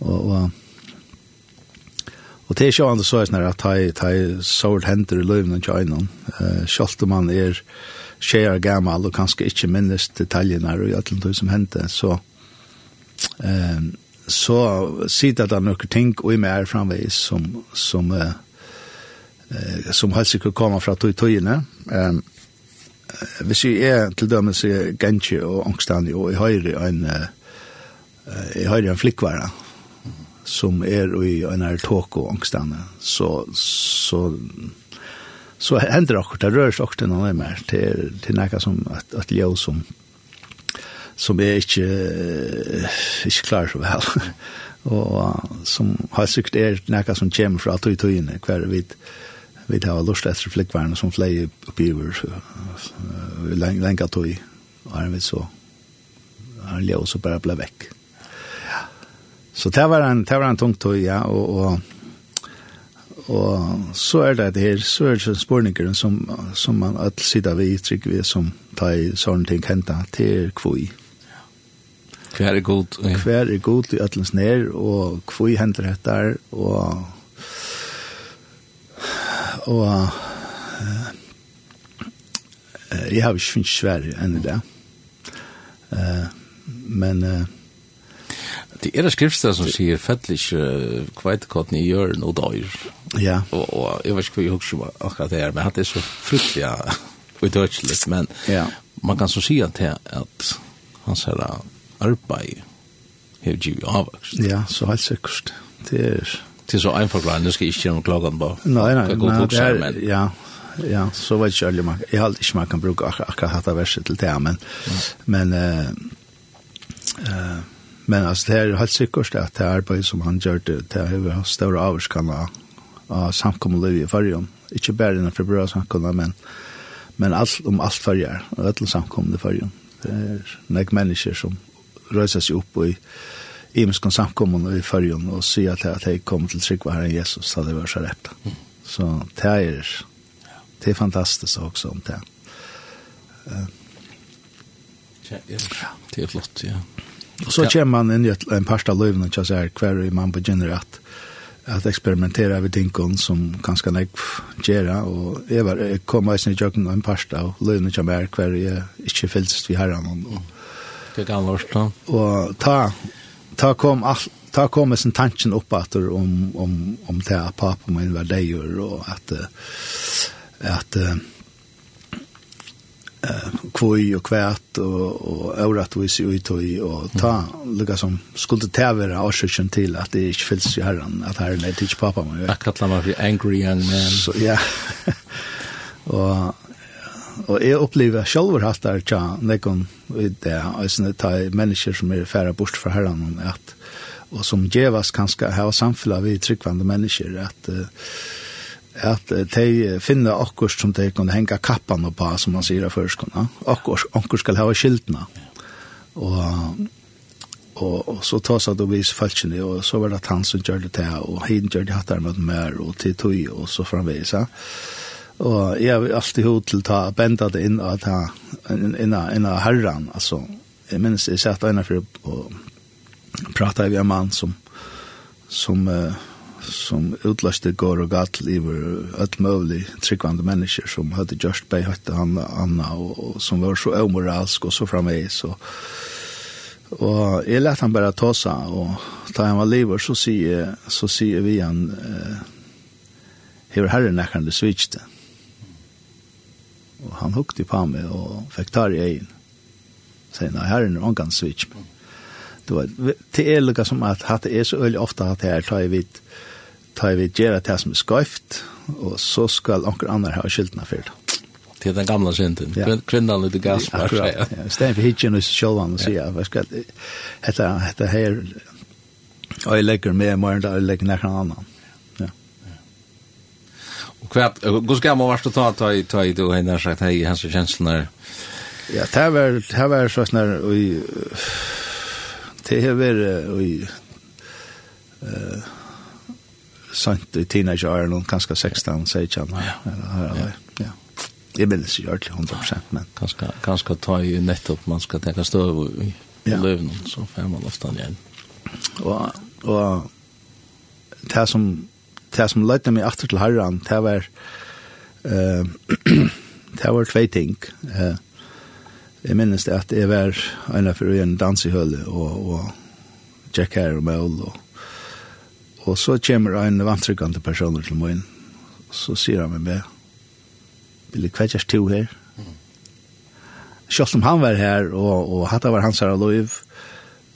S3: Og, og, og det er ikke annet så er sånn at jeg, hei sår hender i løvene til øynene. Uh, Selv om han er tjejer gammel og kanskje ikke minnes detaljene og alt det som hendte, så... Um, så sitter det noen ting og i mer framvis som, som, eh, som helst ikke kommer fra tog togene. Eh, hvis jeg er til dømme så er Genji og Angstani og jeg har en, uh, jeg har en flikkvære som er i en her tåk og Angstani. Så, så så hender det akkurat, det rører seg akkurat noe mer till, till näka som att, att ljus som som er ikke, ikke klar så vel. og som har sikkert er noe som kommer fra tog togene, hver vi vi har lust etter flikkværene som flei oppgiver lenge tog, og er vi så er leo så bare ble vekk. Så det var en, det var en tung tog, ja, og, og, og så er det det her, så er det spørninger som, som man alt sitter ved, trykker vi, som tar sånne ting hentet til kvoi.
S1: Hver er god? Ja.
S3: Hver er god i ætlens nær, og hvor hender dette, og og eh jag har ikke ju svære enn i det. Eh men eh
S1: det er det skriftstel som säger fällig kvitt kort ni gör och dagar.
S3: Ja.
S1: Og, og jeg vet ikke inte hur jag akkurat det her, men det er så fruktelig ja, og dødselig, men
S3: ja.
S1: man kan så säga att at han säger arbeid har givet avvokst.
S3: Ja, så helt sikkert. Det er...
S1: Det er så en forklaring, du skal ikke gjøre noen klagen på.
S3: Nei, nei, nei, det er,
S1: men...
S3: ja, ja, så vet ikke alle, man, jeg har ikke man kan bruke ak akkurat hatt av verset til det, men, ja. men, uh, uh, men altså, det er helt sikkert at det arbeid som han gjør det, det er jo større avvarskene av av samkommet liv i fargen. Ikke bare innenfor bra samkommet, men, men alt, om alt farger, og alle samkommet i fargen. Det er nek mennesker som røysa seg opp i imenskon samkommun i fyrjun og sier at, at jeg kom til trygg var herren Jesus, så det var så rett. Så det er, det er fantastisk også om det.
S1: Uh, ja, det er flott, ja.
S3: Og så kommer man inn i en parst av løyvene, ikke så hver man begynner at, at eksperimentera ved tingene som ganske nek gjøre, og jeg, var, jeg kom også i jøkken og en parst av løyvene kommer her, hver jeg ikke vi herren, og,
S1: og Det kan lort, no?
S3: Og ta, ta kom all, ta kom en tanken upp att om om om det här pappa min var det gör och att att eh kvoi och kvärt och och orat vi ser ut och och ta lika som skulle ta vara orsaken till att det inte fylls i herran att herren är till pappa man.
S1: Jag kallar mig angry young man.
S3: Så ja. och og jeg opplever selv hatt der tja, nekon, det er ta mennesker som er færre bort fra herren, at, og som djevas kanskje her samfunnet vi tryggvande mennesker, at, at de finner akkur som de kan henge kappan på, som man sier først, akkur, akkur skal ha skiltene. Og, og, og så tas det og vis falskene, og så var det han som gjør det til, og han gjør det hatt der med mer, og til tog, og så framvis. Ja. Og jeg har alltid hod til ta benda det inn og ta, inn av herran, altså. Jeg minns jeg satt ena for og prata med en mann som, som, uh, som utløste går og gatt liver alt mulig tryggvande mennesker som hadde gjørst bei høytte han Anna og, og som var så omoralsk og så framveis og Og jeg lette han bare ta seg, og da han var lever, så sier, så sier vi han, eh, hever herren ekkerne det svitsjte. Mm Og han hukte på meg og fikk tar i egen. Sier, nei, her er noen gang switch. Det var, det er lukka som at hatt er så øyelig ofte at her tar jeg vidt, tar vi gjøre det som er skøyft, og så skal anker andre ha skyldene for det.
S1: Til den gamla synden.
S3: Ja.
S1: Kvinnan ute gaspar.
S3: Ja,
S1: akkurat.
S3: Ja. Stein for hitjen og sjølvan og sier, hva skal, hette, hette her, og jeg legger med i morgen, og jeg legger nekken annan.
S1: Kvært, gus gammal vart du ta ta ta då hennar sagt hej hans kjenslunar.
S3: Ja, det var det var så snar og det har vært og eh sant i teenageåren og kanskje 16 16 ja. Ja. Jeg minnes ikke ordentlig 100%, men...
S1: Kanske kanske ta i nettopp, man skal tenke støv i
S3: ja.
S1: løvnen, så får man ofte igjen.
S3: Og, og det som det som løyte meg aftur til herran, det var uh, det var tvei ting. Uh, jeg minnes det at jeg var en av en dans i hølle og, og Jack her og Mel, og, og så kommer en vantrykkende person til min så sier han meg med vil jeg kvekkjers to her Selv om han var her og, og hatt var hans her og lov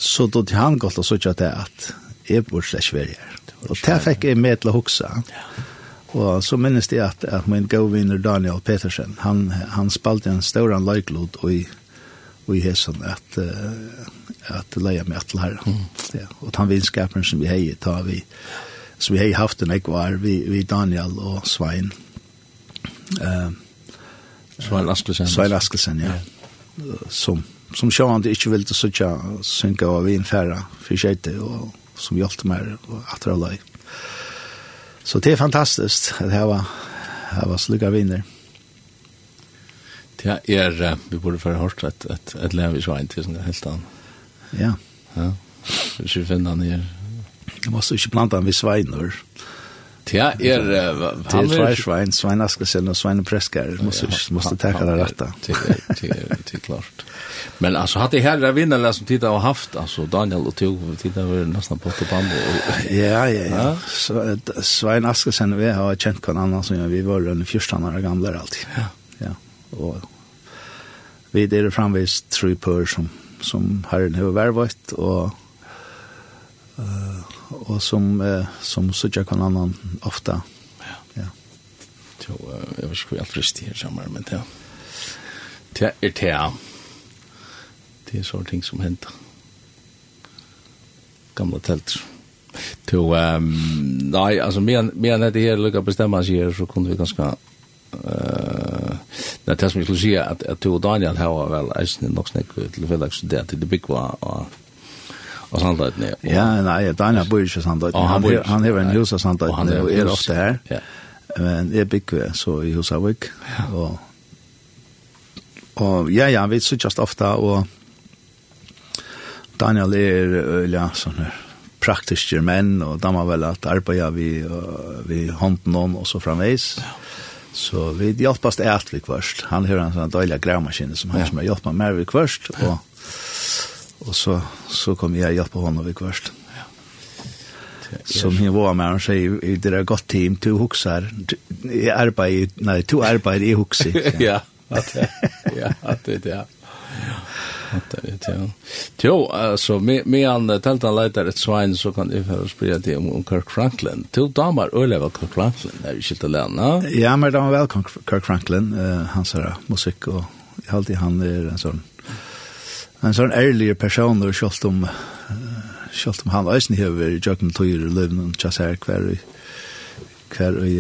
S3: så då han godt og såg at det at jeg burde slett være her. Og det fikk jeg med til å huske. Og så minnes jeg at, at min gåvinner Daniel Petersen, han, han spalte en stor løyklod i, i hesen at, uh, at leie meg til her. Mm. Ja. Og den vinskapen som vi heier, tar vi, så vi heier haft en ekvar, vi, vi Daniel og Svein. Uh,
S1: Svein Askelsen.
S3: Svein Askelsen, ja. ja. Som, som sjående ikke ville sitte synke av vinfæra for skjøyte og som hjelpte meg at det var Så det er fantastisk at jeg var, jeg var slugga vinner.
S1: Det er, vi burde få hørt et, et, et lev i svein til sånn helt annet.
S3: Ja.
S1: Ja, hvis vi finner han her.
S3: Jeg måste ikke blanda han vid Sveinur.
S1: Ja
S3: Ja, er han är svein, svein, Askelsen och Schwein Preskar. Måste måste ta det rätta.
S1: Det er klart. Men alltså hade här där vinnarna som tittar har haft alltså Daniel och Tove tittar väl nästan på på band och
S3: Ja, ja, ja. Så Schwein Askelsen vi har kjent kan annan som vi var under första när gamle alltid.
S1: Ja.
S3: Ja. og vi det framvis tre pør som som herren har värvat og... Uh, og som eh, som söker kan annan ofta. Ja.
S1: Ja. Så jag vet inte allt rist här samma men det det är det det är sånt ting som händer. Gamla tält. Så ehm nej alltså mer mer när det här lucka bestämma sig här så kunde vi ganska eh det är som jag skulle säga att att Daniel har väl är nog snäck till för det det big var Og Sandøyden, nej.
S3: Ja, nei, Daniel bor ikke
S1: Sandøyden. Han,
S3: han, han har en hus av Sandøyden,
S1: og er
S3: ofte her.
S1: Ja.
S3: Men jeg bygger så i Husavik. Ja. Og, og ja, ja, vi sitter ofte, og Daniel er, ja, sånn her, praktiske menn, og da må vel at arbeider vi, og, vi hånden om, og så framveis. Ja. Så vi hjelpast er alt vi kvørst. Han har en sånn døylig gravmaskine som han ja. som har hjulpet meg vi kvørst, og Og så, så kom jeg hjelpe på ved kvørst. Ja. Som hun var med, han sier, det er godt team, to hokser, jeg arbeid, nei, to arbeid, jeg hokser.
S1: ja, at det, ja, at det, ja. At det, ja. Jo, alltså, med han telt han leiter ett svein, så kan det få spela til om Kirk Franklin. Till damer øyler Kirk Franklin, er vi skilt alene?
S3: Ja, men damer väl Kirk Franklin, hans her musik och jeg alltid han är en sån en sånn ærlig person, og selv om, selv om han øyne hever i Jøkken Tøyer i Løvnen, og jeg hver i, hver i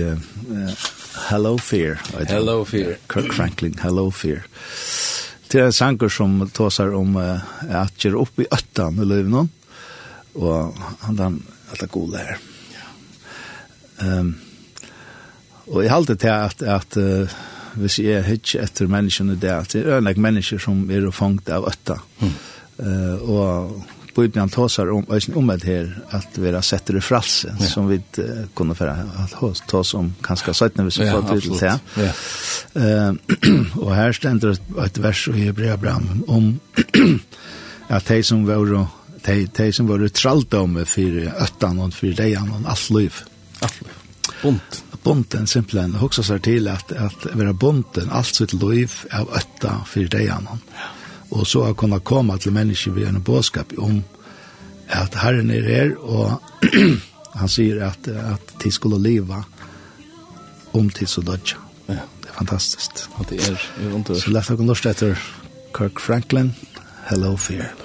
S3: Hello Fear.
S1: Hello Fear.
S3: Kirk Franklin, Hello Fear. Det er en sanger som tåsar om uh, at gjør opp i øttan i løven, og han den alla gode her. Ehm um, og jeg halte til at, at uh, hvis jeg er hittir etter menneskene det, at det er ønleg mennesker som er fangt av øtta. Mm. Uh, og Bibelen tåsar om, om det her, at vi har sett det fralse, ja. som vi uh, kunne færa at tås om kanskje søttene, hvis vi ja, får til det.
S1: Ja.
S3: Uh, og her stender et vers i Hebrea Bram om at de som var de, de som var traldomme for øttan og for deian og alt liv.
S1: Alt liv. Bunt
S3: bonden simpelthen hoksa seg til at, at være bonden alt sitt liv av øtta for deg ja. Og så har kunnet komme til mennesker ved en bådskap om at Herren er her, og han sier at, at de skulle leva om til så dødja.
S1: Ja.
S3: Det er fantastisk.
S1: Ja, det er, det er
S3: Så lett å kunne lort etter Kirk Franklin, Hello Fear.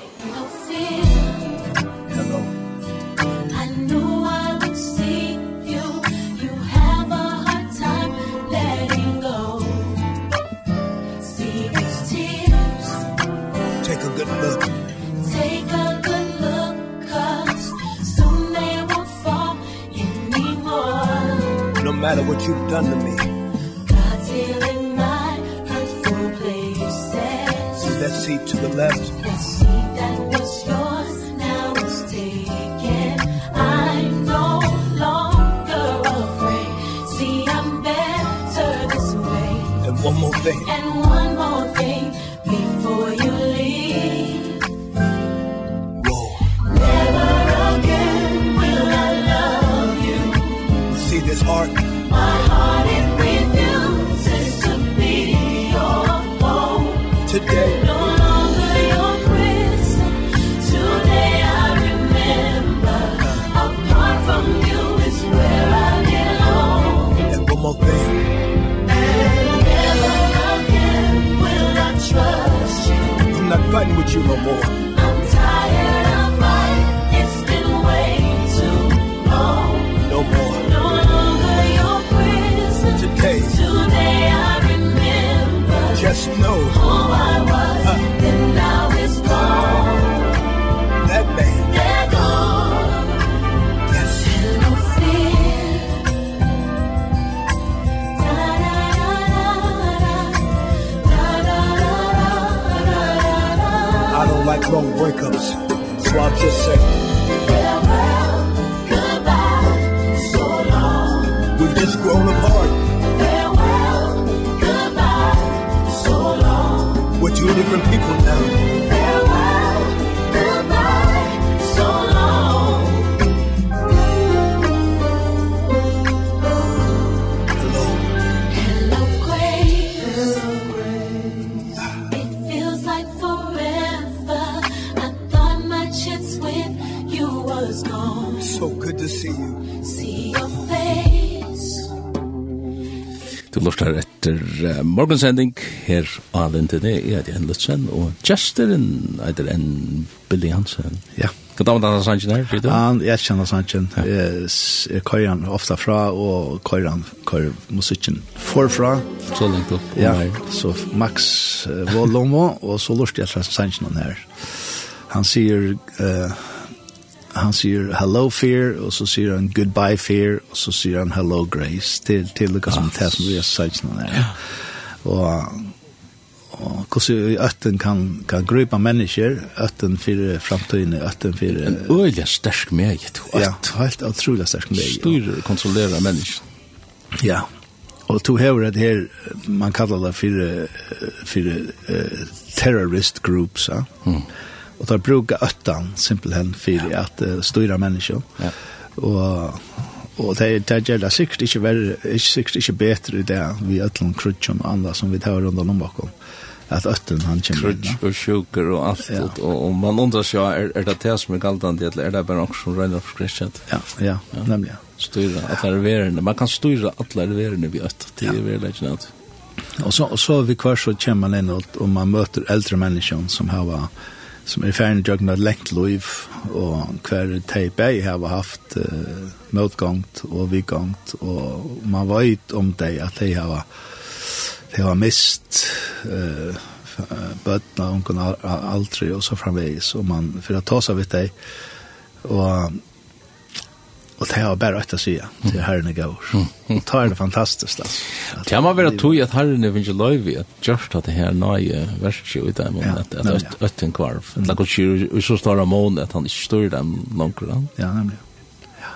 S6: matter what you've done to me.
S5: God's healing my hurtful places.
S6: See that seat to the left?
S5: That seat that was yours now it's taken. I'm no longer afraid. See I'm better this way.
S6: And one more thing.
S5: And one
S6: fighting with you no more.
S5: I'm tired of life. It's been way too long.
S6: No more.
S5: No longer your prison.
S6: Today.
S5: Today I remember.
S6: Just know.
S5: Who I was. Uh. And now it's gone.
S6: like long breakups. So I'll just say
S5: farewell goodbye so long.
S6: We've just grown apart.
S5: Farewell goodbye so long.
S6: We're two different people now.
S1: lortar etter uh, morgensending her av Lintene, jeg heter Henn Lutzen, og Gjesteren etter en Billy Hansen.
S3: Ja.
S1: Hva damer denne sannsjen her, Frida?
S3: Ja, jeg kjenner sannsjen. Jeg jeg kører han ofte fra, og kører han kører musikken forfra.
S1: Så lengt opp.
S3: Ja, så Max uh, var og så lortar jeg sannsjen her. Han sier... Uh, han sier hello fear, og så sier han goodbye fear, og så sier han hello grace, til, til det som det som vi har sagt nå der. Ja. Og, og hvordan øtten kan, kan grupa mennesker, øtten for fremtiden, øtten for...
S1: En øyelig sterk meget.
S3: Ja, helt utrolig sterk meget.
S1: Styrer og kontrollerer mennesker.
S3: Ja, Og to hever det her, man kallar det for, for uh, terrorist groups, ja.
S1: Mm
S3: og där brukar öttan simpelthen för att uh, styra människor.
S1: Ja.
S3: Och og det det gjør det sikkert ikke verre, ikke sikkert ikke bedre i det vi ætlum krutjum og andre som vi tar rundt om bakom at øtten han kommer inn.
S1: Krutj og sjuker og alt,
S3: ja.
S1: og, og man undrar seg, er, er det det som er galtande, eller er det bare noen som regner opp skristjent?
S3: Ja, ja, ja, nemlig.
S1: Styra alle reverene, man kan styra alle reverene vi øtt, det er veldig ikke nødt.
S3: Og så, og så vi kvar så kommer man inn, og, og man møter eldre mennesker som har vært som er ferdig døgnet med lengt liv, og hver teip jeg har haft uh, møtgangt og vidgangt, og man vet om det at jeg har, jeg har mist uh, bøttene, hun aldri, og så framvegis, og man, for å ta seg vidt det, og Og det har bara å si til Herren går. Det är det fantastiskt alltså.
S1: Det har varit tog att Herren är vinge löv at gjørst at det her nøye verset i
S3: dem
S1: at
S3: att
S1: att øtten kvarv. Det går ju så stora måned at han inte styr dem langt.
S3: Ja, nemlig. Ja.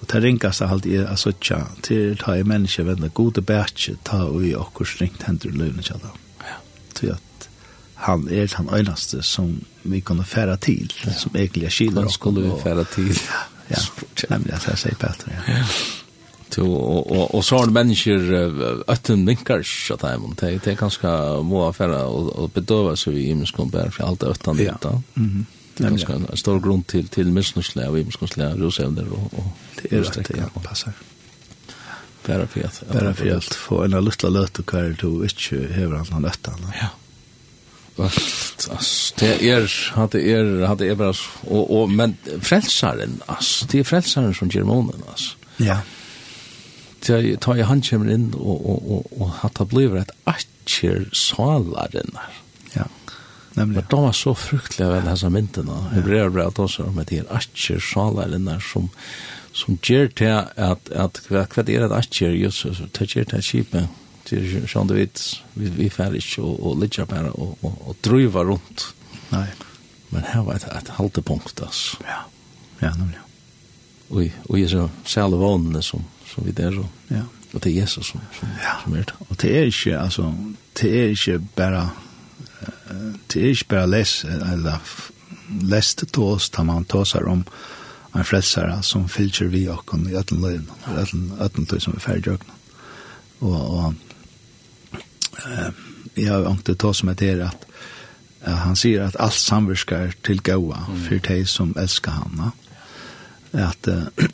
S3: Och det rinkas allt i alltså tja till ta i menneske vända gode bætje ta och i och strängt händer lönen så där.
S1: Ja.
S3: Till att han er han enaste som vi kunne färra til, som egentlig er skiljer
S1: oss skulle vi fære til.
S3: Ja ja, nemlig at jeg sier Petter, ja.
S1: Så, og, og, og så har mennesker øtten vinkar av dem, det, det er ganske må affære og bedøve seg i imenskompær, for alt er øtten vitt
S3: da.
S1: Det er ganske en stor grunn til, til misnusle og imenskonsulle, rosevner og, og
S3: Det er rett, ja, passer.
S1: Bare for at
S3: få en luttla løte hver du ikke hever han han øtten.
S1: Ja allt ass, det er, hadde er, hadde er bare, og, og, men frelsaren, ass, det er frelsaren som gjør månen, ass.
S3: Ja.
S1: Det tar ta han kommer inn, og, og, og, og hadde blivet et atjer salaren,
S3: ja. Nemlig.
S1: Men de var så fruktelig ved disse myndene, hebreer ble at også, at det er atjer salaren som, som gjør til at, at, hva, hva det er det atjer, just, det gjør til at kjipet, til sjón det vit vi vi fer ikki og og liggja bara og og, og druva rundt.
S3: Nei.
S1: Men her var det et haltepunkt, altså.
S3: Ja, ja, nemlig.
S1: Og, og jeg så særlig vanene som, som vi der, og,
S3: ja.
S1: og det er Jesus som, som, ja. som er det.
S3: Og det er ikke, altså, det er ikke bare, det er ikke bare les, eller lest tås, da man tåser om en frelsere som fylger vi okken i øtlen løgn, øtten, øtlen tøy som er ferdig Og, og jeg har ikke ta som et her at han sier at alt samverskar til gaua for de som elskar han. Ja. At,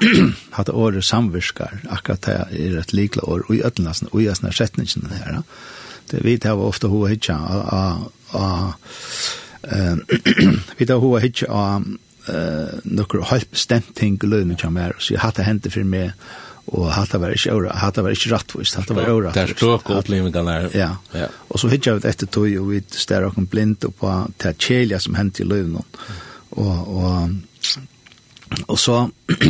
S3: at året samverskar, akkurat det er et likla år, og i ødelasen, og i æsna setningene her. Det vi tar ofte hova hitja av vi tar hova hitja av nokkur halvbestemt ting i løyne kjammer, så jeg hatt det for meg, og hatta var ikkje aura, hatta var ikkje rattvist, hatta var ora
S1: Der stråk opplevingan er.
S3: Ja.
S1: ja.
S3: Og så hittja vi etter tog, og vi stær okken blind og på det kjelja som hendte i løven. Og, og, og så,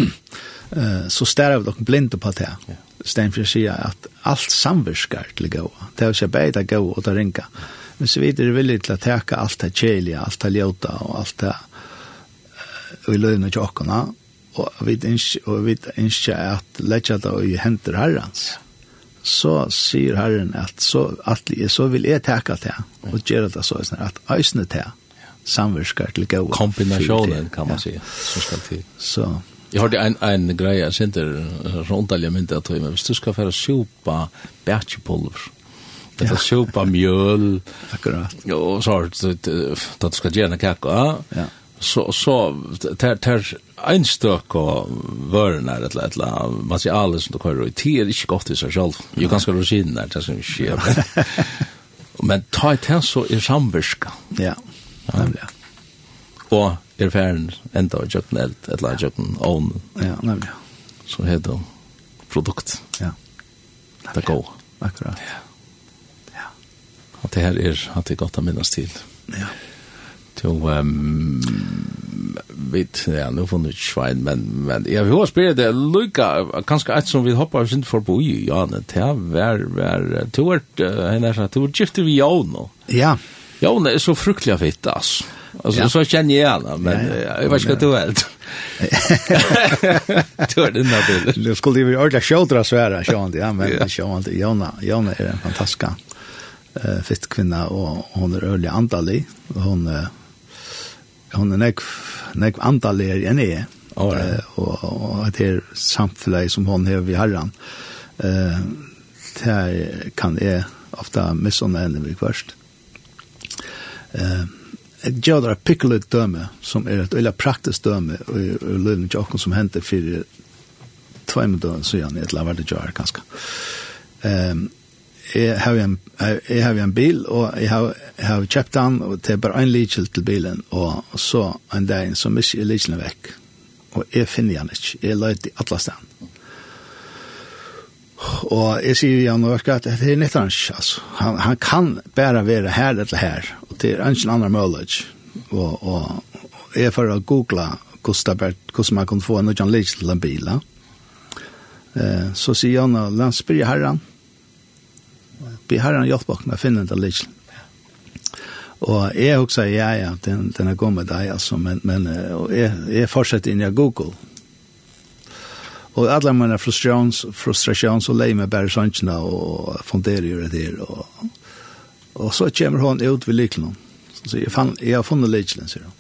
S3: eh så stær vi okken blind på det. Ja. Stenfjell sier at alt samvirskar til gåa. Det er jo ikke beida gåa og ta ringa. Men så vidt er det villig til å teka alt det kjelja, alt det ljota og alt det i løven til tjokkona, og vi ønsker, og vi ønsker at letja det i henter herrens, så sier herren at så, at, så vil jeg teka til, og gjøre det så, at eisne til, samverskar til gode.
S1: Kombinasjonen, kan man si, som skal til.
S3: Så.
S1: Jeg hørte en, en greie, jeg synte rondalje mynda tog, men hvis du skal fære sjupa Det Detta sjupa mjöl.
S3: Akkurat.
S1: Jo, så har du, du ska gärna kaka.
S3: Ja
S1: så så tar tar en stök och og vörnar ett lätt la material som du kör i tid är inte gott i sig själv. Ju ganska rutin där det som sker. Men ta ett här så är samverska
S3: Ja. Nämligen.
S1: Och är färden ända och jökna eld, ett la jökna on.
S3: Ja, nämligen.
S1: Så heter det produkt.
S3: Ja.
S1: Det går.
S3: Akkurat.
S1: Ja. Ja. Och det här är att det är gott att minnas till.
S3: Ja
S1: to um vet ja nu från det schwein men men jag vill spela det. Luca kanske ett som vi hoppar synd för på ja det här var var tort en där så gift vi ja no
S3: ja
S1: ja. Det är så fruktliga fitt alltså
S3: ja.
S1: så känner jag alla men jag vet inte vad det är Tör den där bilden.
S3: Det skulle ju ordla shoulder så här Sean ja men
S1: Ja.
S3: Sean Jonna Jonna är en fantastisk eh fitt kvinna och hon är ölig andalig hon hon er nekv, nekv andaler enn jeg,
S1: oh, ja.
S3: uh, og, og at det er samfunnet som hon har vi herren. uh, det her kan jeg ofta missunne enn vi kvørst. Uh, et gjør det døme, som er et veldig praktisk døme, og, og lønne ikke åkken som henter for tvei med så gjerne, et laverde gjør det ganske. Um, jeg har en, jeg har en bil, og jeg har, jeg har kjøpt den, og det er bare en litsel til bilen, og så en dag så mister jeg litselen vekk. Og jeg finner den ikke. Jeg løyte i alle stedene. Og jeg sier jo nå at det er nytt hans, altså. Han, han kan bare være her eller her, og det er ikke en annen mulighet. Og, og, og jeg får å google hvordan man kan få en nødvendig til en bil. Eh, så sier han, la oss spørre herren, be herren hjelpe oss med å finne den lykken. Og jeg også, sier, ja, ja, den, den er god med deg, altså, men, men og jeg, jeg fortsetter inn i Google. Og alle mine frustrasjons, frustrasjons og leie meg bare sånne og funderer jo det her. Og, og så kommer hun ut ved lykken. Så sier jeg, fann, jeg har funnet lykken, sier hun.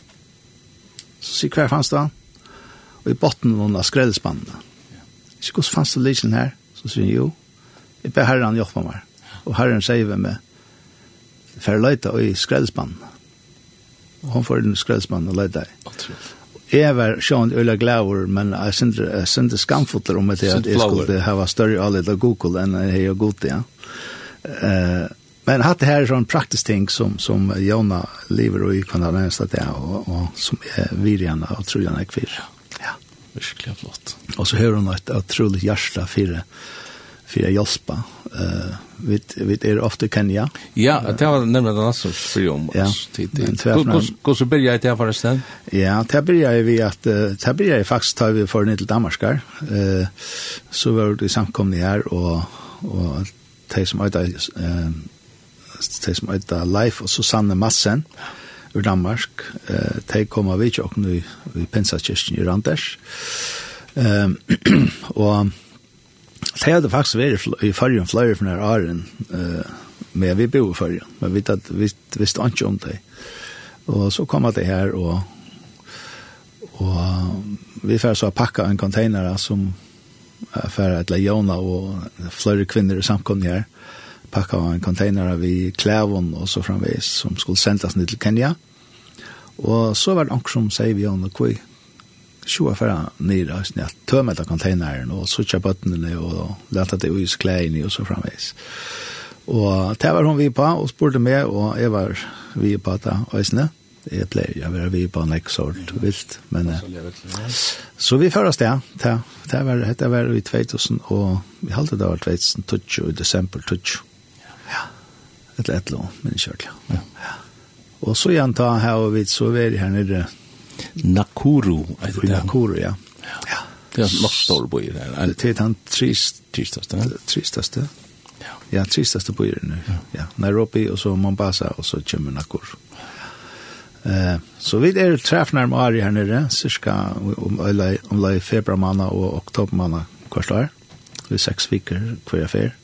S3: Så sier hver fanns det? Og i botten av noen av. Så hvordan fanns det lykken her? Så sier hun, jo, jeg ber herren hjelpe meg og herren sier vi med, for leita i skrelspann. Og hun får den skrelspann og leita i. Jeg var sjån øyla glaver, men jeg synes synte skamfotler om at jeg skulle ha større allit av Google enn jeg har god ja. Uh, men hatt det her er sånn praktisk ting som, som Jona lever og i kvann av nærmest at jeg, og, og som er virjana og trojana jeg kvir. Ja,
S1: virkelig flott.
S3: Og så hører hun et utrolig hjertelig fire för att hjälpa. Uh, vi, vi är ofta i Kenya.
S1: Ja, det var nämligen den annan för om oss
S3: tidigt. Går
S1: så börjar det här förresten?
S3: Ja, det börjar vi att, det börjar jag faktiskt ta vi för till Danmarkar. Uh, så var det samkomna här och, och de som öjda, uh, de som öjda Life och Susanne Massen ur Danmark, uh, de kom av vi och nu i Pensakirsten i Randers. Um, och Det hadde faktisk vært i fargen flere for denne åren, men vi bor i fargen, men vi visste ikke om det. Og så kom det her, og, og vi får så pakka en container som för att lejona och flere kvinnor i samkomne her, packa en container vi klävon och så framvis som skulle sändas ned til Kenya. Och så var det anker som säger vi om det sjoa færa nira, sånn at tømme etter konteineren, og sutja bøttene, og leta det ui skleini, og så framveis. Og det var hun vi på, og spurte meg, og jeg var vi på det, øysene. Jeg pleier, jeg var vi på en leksort, vilt, men... Så vi fører oss det, det var, det var i 2000, og vi halte det var 2012, i desember 2012. Ja, et eller annet, men kjørt, Ja. Og så igjen ta her og vidt, så var jeg her nede,
S1: Nakuru. er det
S3: Nakuru, ja. Ja.
S1: Det er nok stor by der. Er Det
S3: er den
S1: tristaste.
S3: Tristaste.
S1: Ja,
S3: Ja, tristaste bøyer nu. Ja. Nairobi, og så Mombasa, og så kommer Nakuru. Eh, så vi er träffnar med Ari här nere, cirka om om i februar måned og oktober måned, månad år. Vi seks veckor kvar fer.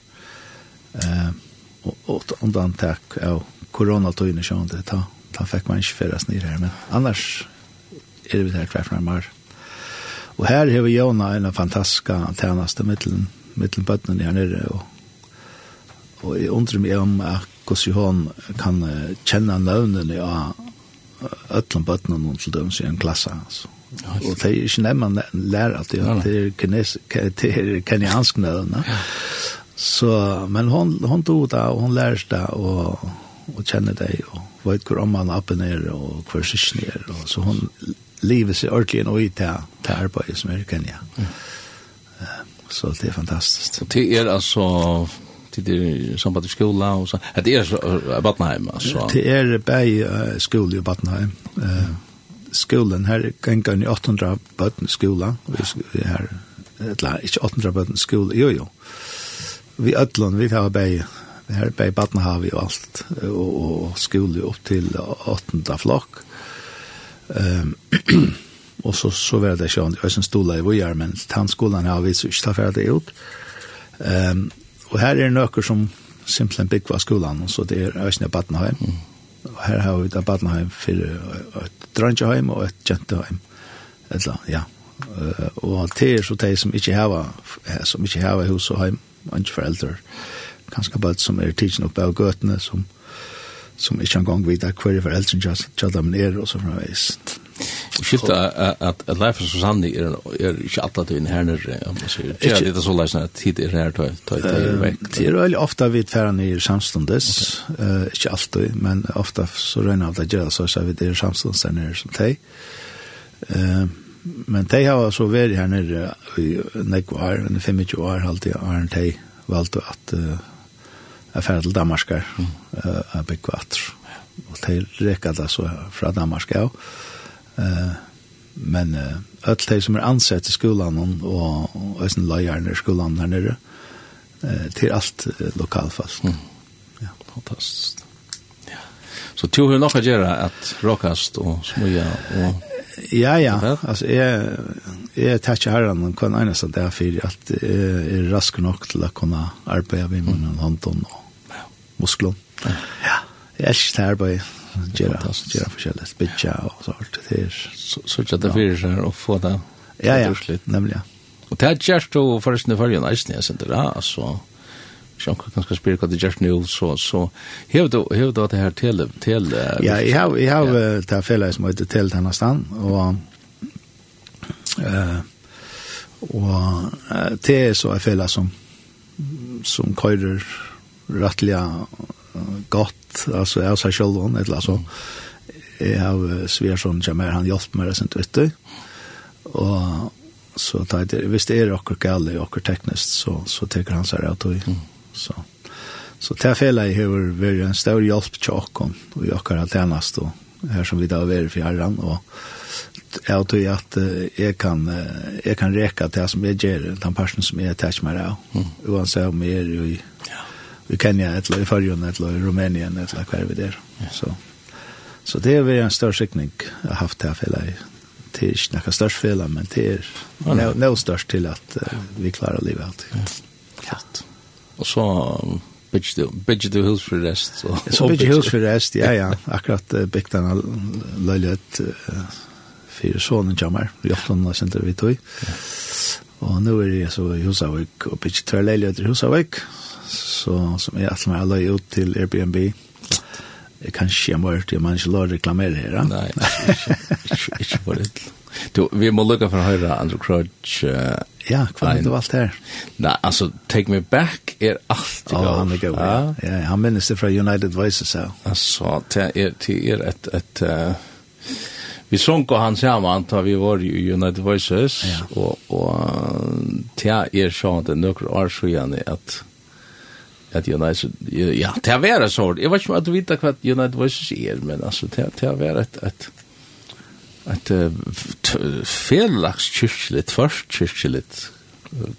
S3: Eh, og og undan tack av coronatiden så inte ta ta fick man inte färdas ner her, men annars er vi der tvær frammar. Og her har vi Jona en fantastisk tjeneste mittelen, mittelen bøttene her nere, og, og jeg undrer meg om at hvordan hun kan kjenne navnene av ötlum bötnum hon til døms i en klasse. Altså. Og det er ikke nemmen lærer at det er, kines, det er kenyansk nødene. Så, men hon, hon tog det, og hon lærer det, og, og kjenner det, og vet hvor om man appen er, og hvor syskene er. Og, så hon livet sig ordentligt og i til, til arbeidet som er i Kenya. Så det är fantastiskt.
S1: Og det är alltså till det samband med skola og så. Det är så Battenheim alltså.
S3: Det är bäj skole i Battenheim. Eh skolan här kan kan 800 barn skola. Vi här eller inte 800 barn skola. Jo jo. Vi ødlån, vi har vi här på Battenhav och allt och, och skola upp till 8 flock. Um, og så, så var det sånn, jeg som stola i vujar, men tannskolan har vi så ikke ta ferdig ut. Um, og her er nøkker som simpelthen byggva skolan, och så det er Øsne Badnaheim. Mm. Og her har vi da Badnaheim for et drøngeheim og et jenteheim. Eller, ja. Uh, og det er så de som ikke har, som ikke har hus og heim, og ikke foreldre. Kanskje bare som er tidsen oppe av gøtene, som som ikke engang vet hva er foreldrene kjallet min er, og så fremveis.
S1: Skiftet at Leif og Susanne er, er ikke alle tøyen her nere, om man sier. Ikke det er så leisende at tid er her tøy, tøy, tøy, vekk.
S3: Det er veldig ofte vi tverre nere samståndes, ikke alltid, men ofte så regner av det gjør så er vi er samståndes der nere som tøy. Men tøy har så vært her nere i nekvar, 25 år, halvtid, har tøy valgt at uh, jeg fer til Danmarskar, jeg bygger vatter. Og til rekker det så fra Danmark, ja. Men uh, alt de som er ansett i skolan og og østen løyerne i skolan her nere, uh, til alt uh, lokalfast.
S1: Mm. Ja, fantastisk. Ja. Så tog hun nok å gjøre at råkast og smuja og...
S3: Ja, ja. Altså, jeg, jeg tar ikke herren noen eneste det er for at jeg er rask nok til å kunne arbeide med munnen hånden og muskler. Ja. Jeg elsker det arbeidet. Gjøre, gjøre forskjellig, spitja og så alt det her.
S1: Så ikke at det fyrir seg å få det.
S3: Ja, ja, nemlig, ja.
S1: Og det er gjerst jo forresten i følgen eisen, jeg sender det, altså. Ikke kan skal spyrre hva det gjerst nu, så, så hever du, hever du det her til, til
S3: Ja, jeg har, jeg har det fellet som heter til denne stand, og eh og det er så en fellet som som køyrer rettliga gott alltså jag sa själv hon eller alltså jag har Sversson Jamar han hjälpt mig sen ute och så tar det visst är det och galle och tekniskt så så tar han så här att så så tar fela i hur vi en stor hjälp tjockon och jag kan att annars då här som vi där över för herran och jag tror att jag kan jag kan räcka till som jag ger den personen som jag tar mig av. Oavsett om jag är i ja i Kenya, eller i Fyrjön, eller i Rumänien, eller hver vi der. Så, så det er vi en større sikning jeg har haft til fela. Det er ikke noe størst fela, men det er noe no størst til at uh, vi klarer livet alltid.
S1: Ja. Og så bygger du hus for rest.
S3: Så,
S1: så
S3: bygger hus for rest, ja, ja. Akkurat uh, bygde denne løylighet uh, for sånne kommer. Vi har hatt noe senter vi tog. Og nå er jeg så i Husavik og bygger tørleilighet i Husavik så, som jeg alltid har løy ut til Airbnb. Jeg kan ikke gjøre mørkt, jeg må ikke lov reklamere her.
S1: Nei, ikke, ikke, ikke for det. Du, vi må lukka for å høre Andrew Crouch. Uh,
S3: ja, hva er det alt her?
S1: Nei, altså, Take Me Back er alltid
S3: gav. Å, han er gav, ja. ja. Han minnes det fra United Voices, ja.
S1: Altså, det er, det er et, et uh, vi sjönk han sammen, da vi var i United Voices
S3: ja.
S1: og, og det är så att några år så igen att at United, ja, det har vært så. Jeg vet ikke om at du vet hva United Voices er, men altså, det har vært et, et, et felags kyrkjelig, først kyrkjelig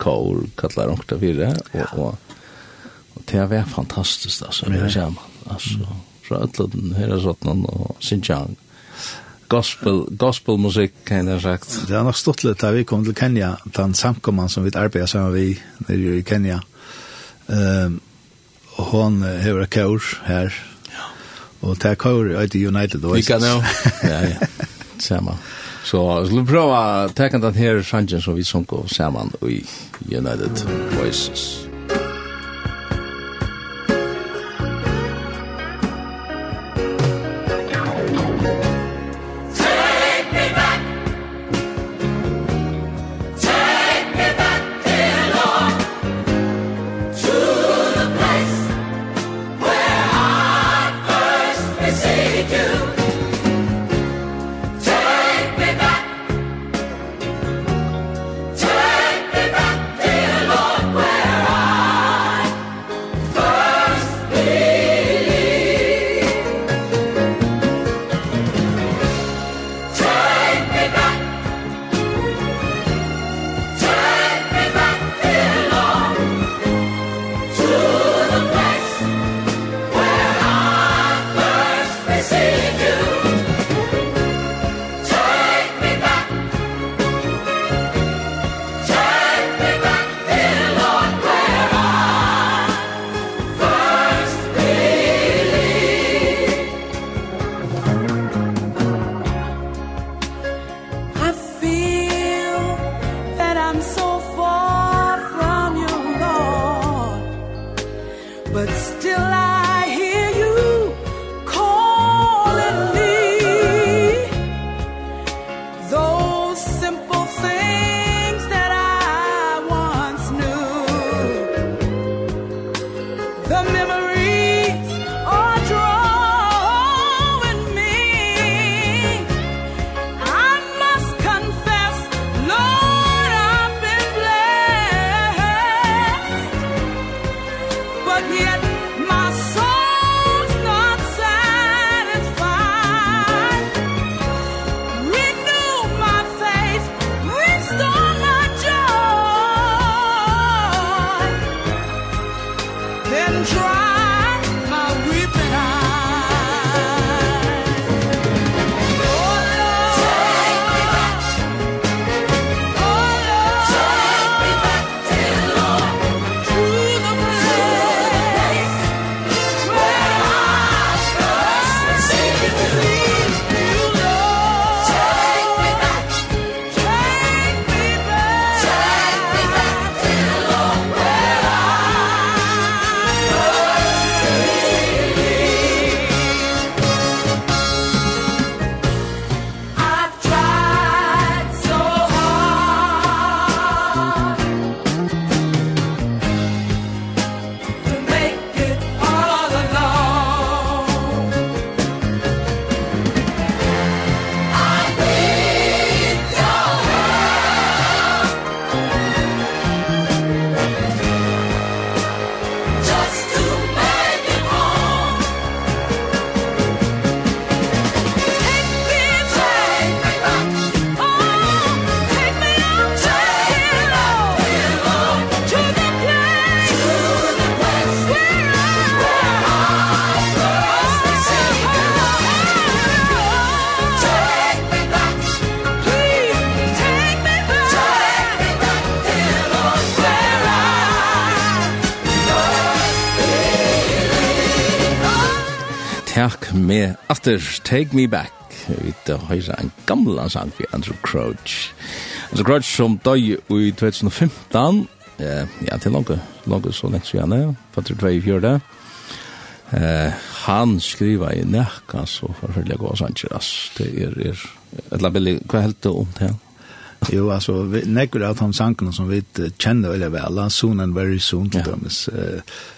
S1: kår, kallar han det fire, og, og, og det har vært fantastisk, altså, vi har sammen, altså, fra Øtladen, sånn, og Xinjiang, gospel gospel musik kan jag sagt.
S3: Det er nok stått litt, da vi kom til Kenya, den samkomman som vi arbeider sammen vi nere i Kenya. Um, og hon hever et kaur her. Ja. Og det er kaur i United Oasis.
S1: Lika nå. Ja, ja. Samma. Så så vi prøver å ta den her sangen som vi sunker sammen i United
S7: Oasis. med after Take Me Back. Vi da høyre en gamla sang for Andrew Crouch. Andrew Crouch som døy i 2015 eh, ja, til langt langt så lenge siden ja, fatter 2 i eh, han skriva i nekka så forfølgelig gå sanger ass. Det er, er et labillig, hva heldt det om til han?
S3: Jo, altså, vi nekker av de sankene som vi kjenner veldig vel, han soon and very soon, til dem.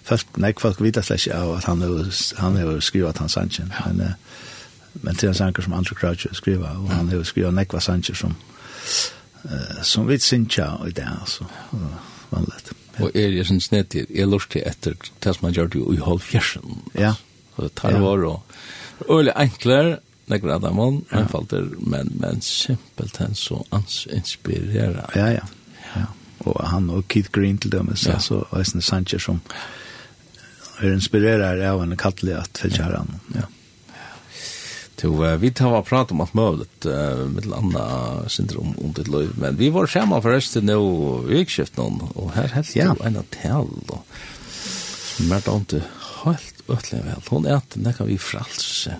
S3: Folk, nek folk vet slett ikke av at han har han skrivet hans sanken, men, men til en sanker som andre krajer skriver, og han har skrivet nekker sanker som, som vi synkja i det, altså, vanligt.
S7: Og er jeg synes ned til, jeg lort til etter, det som han gjør det jo i halvfjersen.
S3: Ja.
S7: Og det tar
S3: ja.
S7: var og øyelig enklere, nekker av dem, einfalder, men, men simpelt han så ansinspirera.
S3: Ja, ja, ja. Og han og Keith Green til dem,
S7: så,
S3: ja. så Øystein Sanchez som er inspirerar av en kattelig at fylgjør han. Ja.
S7: Så uh, vi tar var prat om alt mulig, uh, med landa syndrom om ditt liv, men vi var skjema forresten nå i noen, og her helt
S3: ja.
S7: en av tal, og som er da ikke helt øtlig vel. Hun er at det kan vi fralse.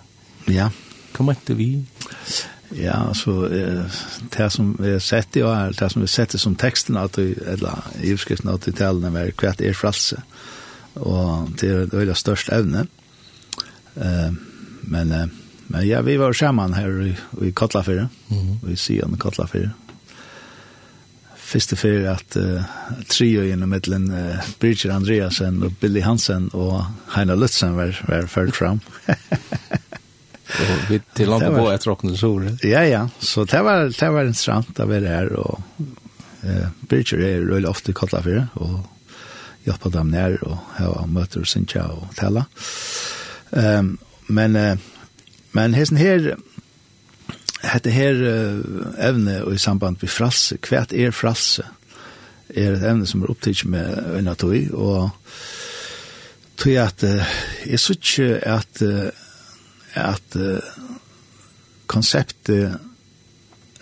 S3: Ja.
S7: Hva mente vi?
S3: Ja, så eh, det som vi sett i år, det som vi sett som teksten, at vi, eller i utskriften, at vi talene var hva er fralse, og det er det veldig størst evne. Eh, men, eh, men ja, vi var sammen her i, i Kotlafire,
S7: mm
S3: -hmm. i Sion Kotlafire. Første fyrir at uh, trio gjennom middelen uh, Bridger Andreasen og Billy Hansen og Heina Lutzen var, var ført fram.
S7: Og vi
S3: till var...
S7: på etter åkne sol.
S3: Ja ja, så det var det var intressant att vara där och eh Bridger är rulla ofta kalla för och hjälpa dem ner och ha möter sin og och tala. Ehm um, men eh, men hesten här hette her uh, evne og i samband med frasse, kvært er frasse, er et evne som er opptidt med øyne tog, og tog at uh, jeg synes ikke at uh, at uh, konseptet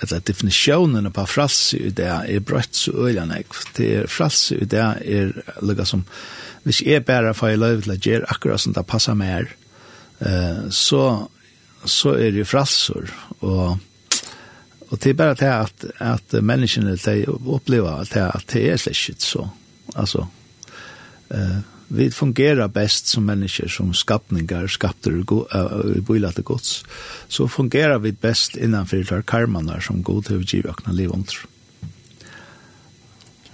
S3: eller definitionen på frasse i det er brøtt så øyne det er frasse i det er lukka som hvis jeg bare får lov til å gjøre akkurat som det passer mer eh, så så er det frassor og og det er bare det at, at menneskene de opplever at det, at det er slett så. Altså eh, vi fungerar best som människor som skapningar skapter i bilat gods så fungerar vi best innanför de karmanar som god har givit ökna liv om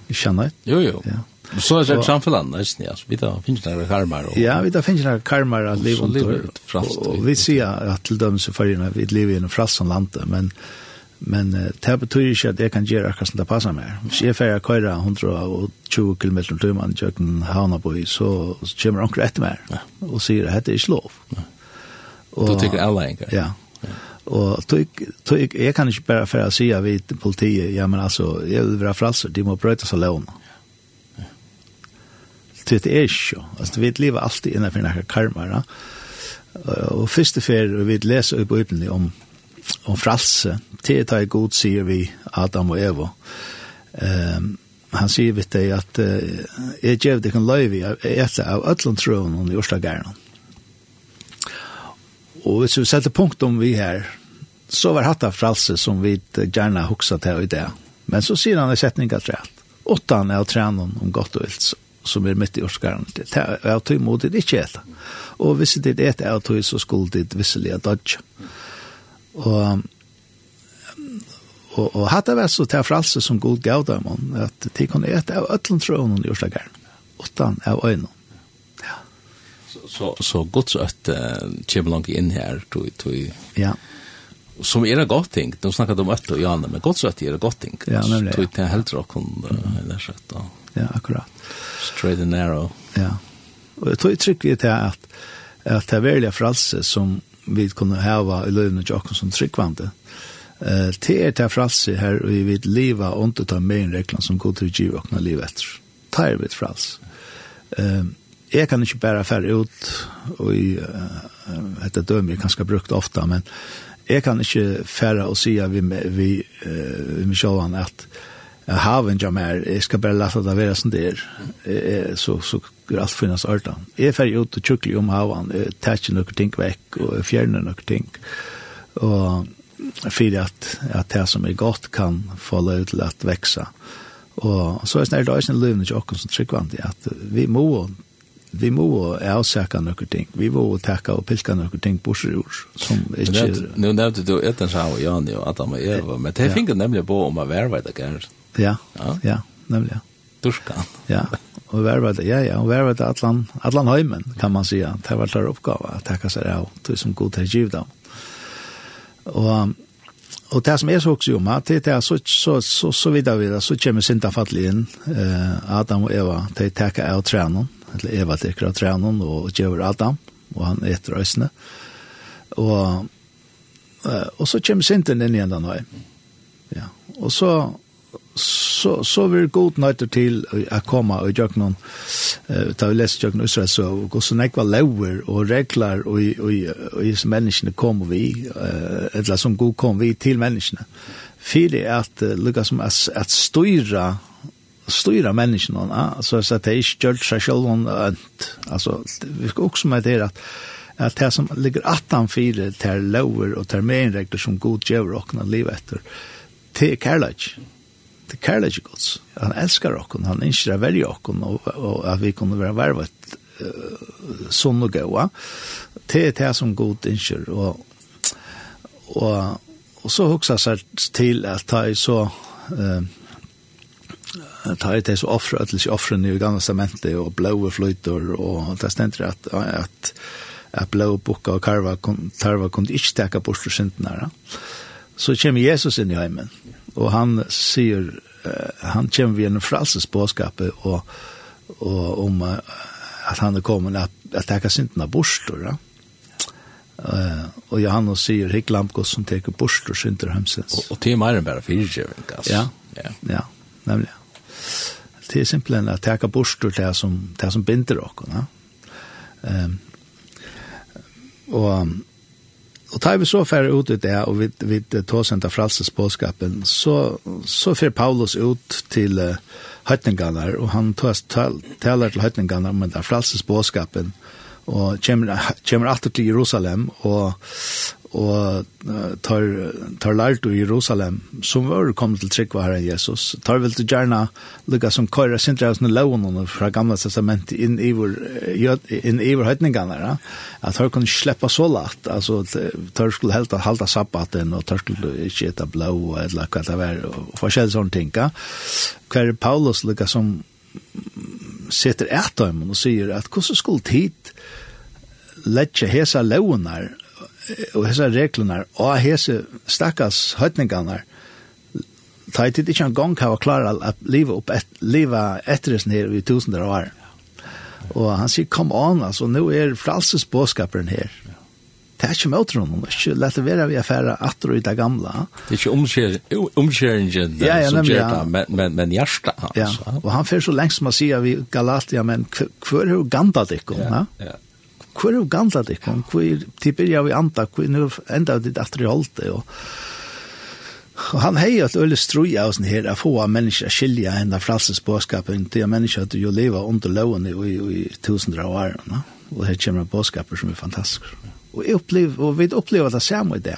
S3: kjenner
S1: Jo, jo.
S3: Ja.
S1: Så er det samfunnet nesten, ja. Vi da finnes noen karmar. Og...
S3: Ja, vi da finnes noen karmar liv
S1: livet. Og,
S3: og
S1: vi
S3: sier at til dømes i fargene, vi lever i en frasson landet, men Men uh, det betyr ikke at jeg kan gjøre akkurat som det passer meg. Hvis jeg færre køyre 120 km i timen til Jøkken Havnabøy, så, så kommer anker etter meg og sier at det er ikke lov. Og,
S1: du tykker alle enker?
S3: Ja. Og tog, tog, jeg kan ikke bare færre si av politiet, ja, men altså, jeg vil være fralser, de må brøyte seg lovene. Ja. Det er ikke jo. Altså, vi lever alltid innenfor denne karmere. Og første fer, vi leser i Bibelen om om fralse, til et er god sier vi Adam og Eva. Um, han sier vi til at uh, jeg gjør det kan løyve etter av ødlund troen i Oslo Gærna. Og hvis vi setter punkt om vi her, så var hatt av fralse som vi gjerne hoksa til i det. Men så sier han i setninga trett. Åttan er av trænen om godt og vilt som er midt i årskaren. Det er av tøy mot det ikke etter. Og hvis det er et av tog, så skulle det visselig av dodge. Og, og, og hatta av oss og til fralse som god gav dem, at de kunne et av øtlen trøvn i Ørslageren, utan av øynene. Ja.
S1: Så, så, så godt så at uh, kommer langt inn her, tog, tog.
S3: Ja.
S1: Som er det godt ting, de snakket om øtte og jane, men godt så at det er det godt ting.
S3: Ja, nemlig.
S1: Tog til heldre og kunne, eller da
S3: Ja, akkurat.
S1: Straight and narrow.
S3: Ja. Og jeg tror jeg trykker til at, at det er veldig fralse som vi kunne hava i løyvene til åkken som tryggvande. Uh, til er til fralse her, og vi vil liva under ta med en som god til å give åkne liv etter. Ta er vi mitt fralse. Uh, jeg kan ikke bare færre ut, og i, uh, dette døm er ganske brukt ofta, men jeg kan ikke færre og si vi, vi, uh, vi, med vi, at vi, haven jag mer jag ska bara låta det vara som det är så så går allt finnas arta jag färg ut och chuckli om haven täcka några ting veck och fjärna några ting och för att att det som är gott kan få lov till att växa och så är det där sen lövna jag som tryckvant att vi må vi må avsäka några ting. Vi må tacka og pilka några ting på sig
S1: ur.
S3: Som
S1: inte... Nu nevnte du ett en og här och Jan och Adam og Eva, men det
S3: ja.
S1: finns nemlig på om å värvar det kanske.
S3: Ja,
S1: ja,
S3: ja nemlig.
S1: Durskan.
S3: Ja, og vi var ja, ja, og vi var det atlan, atlan heimen, kan man säga. Det var der oppgave at takka seg av, det som god til giv dem. Og, og det som er så også om, det er så, så, så, så vidt vi det, så kommer Sinta fattelig inn, eh, Adam og Eva, de takka av trenen, eller Eva teker av trenen, og gjør Adam, og han etter øsene. Og, og så kommer Sinten inn igjen den veien. Ja, og så så så vi god nøyter til å komme og gjøre noen eh ta vi lest gjøre Israel så og så nekva lover og regler og og og som menneskene kom vi eh eller som god kom vi til menneskene. Fyrir at lukka som at, at styra styra menneskene ja så det er ikke gjør seg selv altså vi skal også med det at at det som ligger attan fire til lover og til meginregler som god gjør åkna liv etter til kærlighet det kärlek Guds. Han älskar oss, han önskar att välja oss och, och att vi kunde vara värvat uh, sån och gåa. Det är det som god önskar. Och, och, och så huxar sig till att ta i så... Uh, ta ut det så offra att sig offren i gamla cementet och blåa flöjtor och det ständer att att att blå bocka och karva tarva kunde inte stäcka bort synden där. Så kommer Jesus in i hemmen og han sier, uh, han kommer vi en fralses påskapet og, og om uh, at han er kommet at, at det er sintene borster, ja. Uh, og Johannes sier hikk lampgås som teker bort og synder hemsens.
S1: Og, og til mer enn bare fyrtjøving, altså.
S3: Ja,
S1: ja,
S3: ja nemlig. Det er simpelthen at teker bort og det som, det som binder dere. Ja? Um, og Og tar vi så færre ut i det, og vi, vi tar sent av frelsesbåskapen, så, så fer Paulus ut til uh, høytningene, og han tar, tal, taler til høytningene om den frelsesbåskapen, og kommer, kommer alltid til Jerusalem, og, og tar, tar lært i Jerusalem, som var kommet til trygg var herren Jesus, tar vel til gjerne lukka som køyre sindre av lovene fra gamle testament inn i vår, inn i vår høytningene, ja? at tar kunne slippe så lagt, altså tar skulle helt halda sabbaten, og tar skulle ikke etta blå, eller hva det var, og forskjellige sånne ting, ja? Hver Paulus lukka som setter etter av dem og sier at hvordan skulle tid letja hesa launar og hese reglene, og hese stakkars høytningene, ta i tid ikke en gang hava klara at liva opp et, liva etter det her i tusener av år. Og han sier, kom an, altså, nå er fralses båskaperen her. Det er ikke med hun, det er ikke lett å være vi affære atter og i det gamle.
S1: Det er ikke omkjeringen
S3: ja, ja,
S1: som gjør det, men, men, men hjertet.
S3: Ja, og han fer så lengst som han sier vi Galatia, men hva er jo gandet ikke, ja,
S1: ja
S3: hvor er jo gamla dikken, Hvor er til byrja vi anda, hvor er enda ditt atri holdt det, og Og han hei at øle struja av sånn her, at få av mennesker skilja enda fralses båskapen til at mennesker at jo leva under loven i, i i tusendra år, no? og her kommer båskaper som er fantastiske. Og, og vi opplever det samme i det.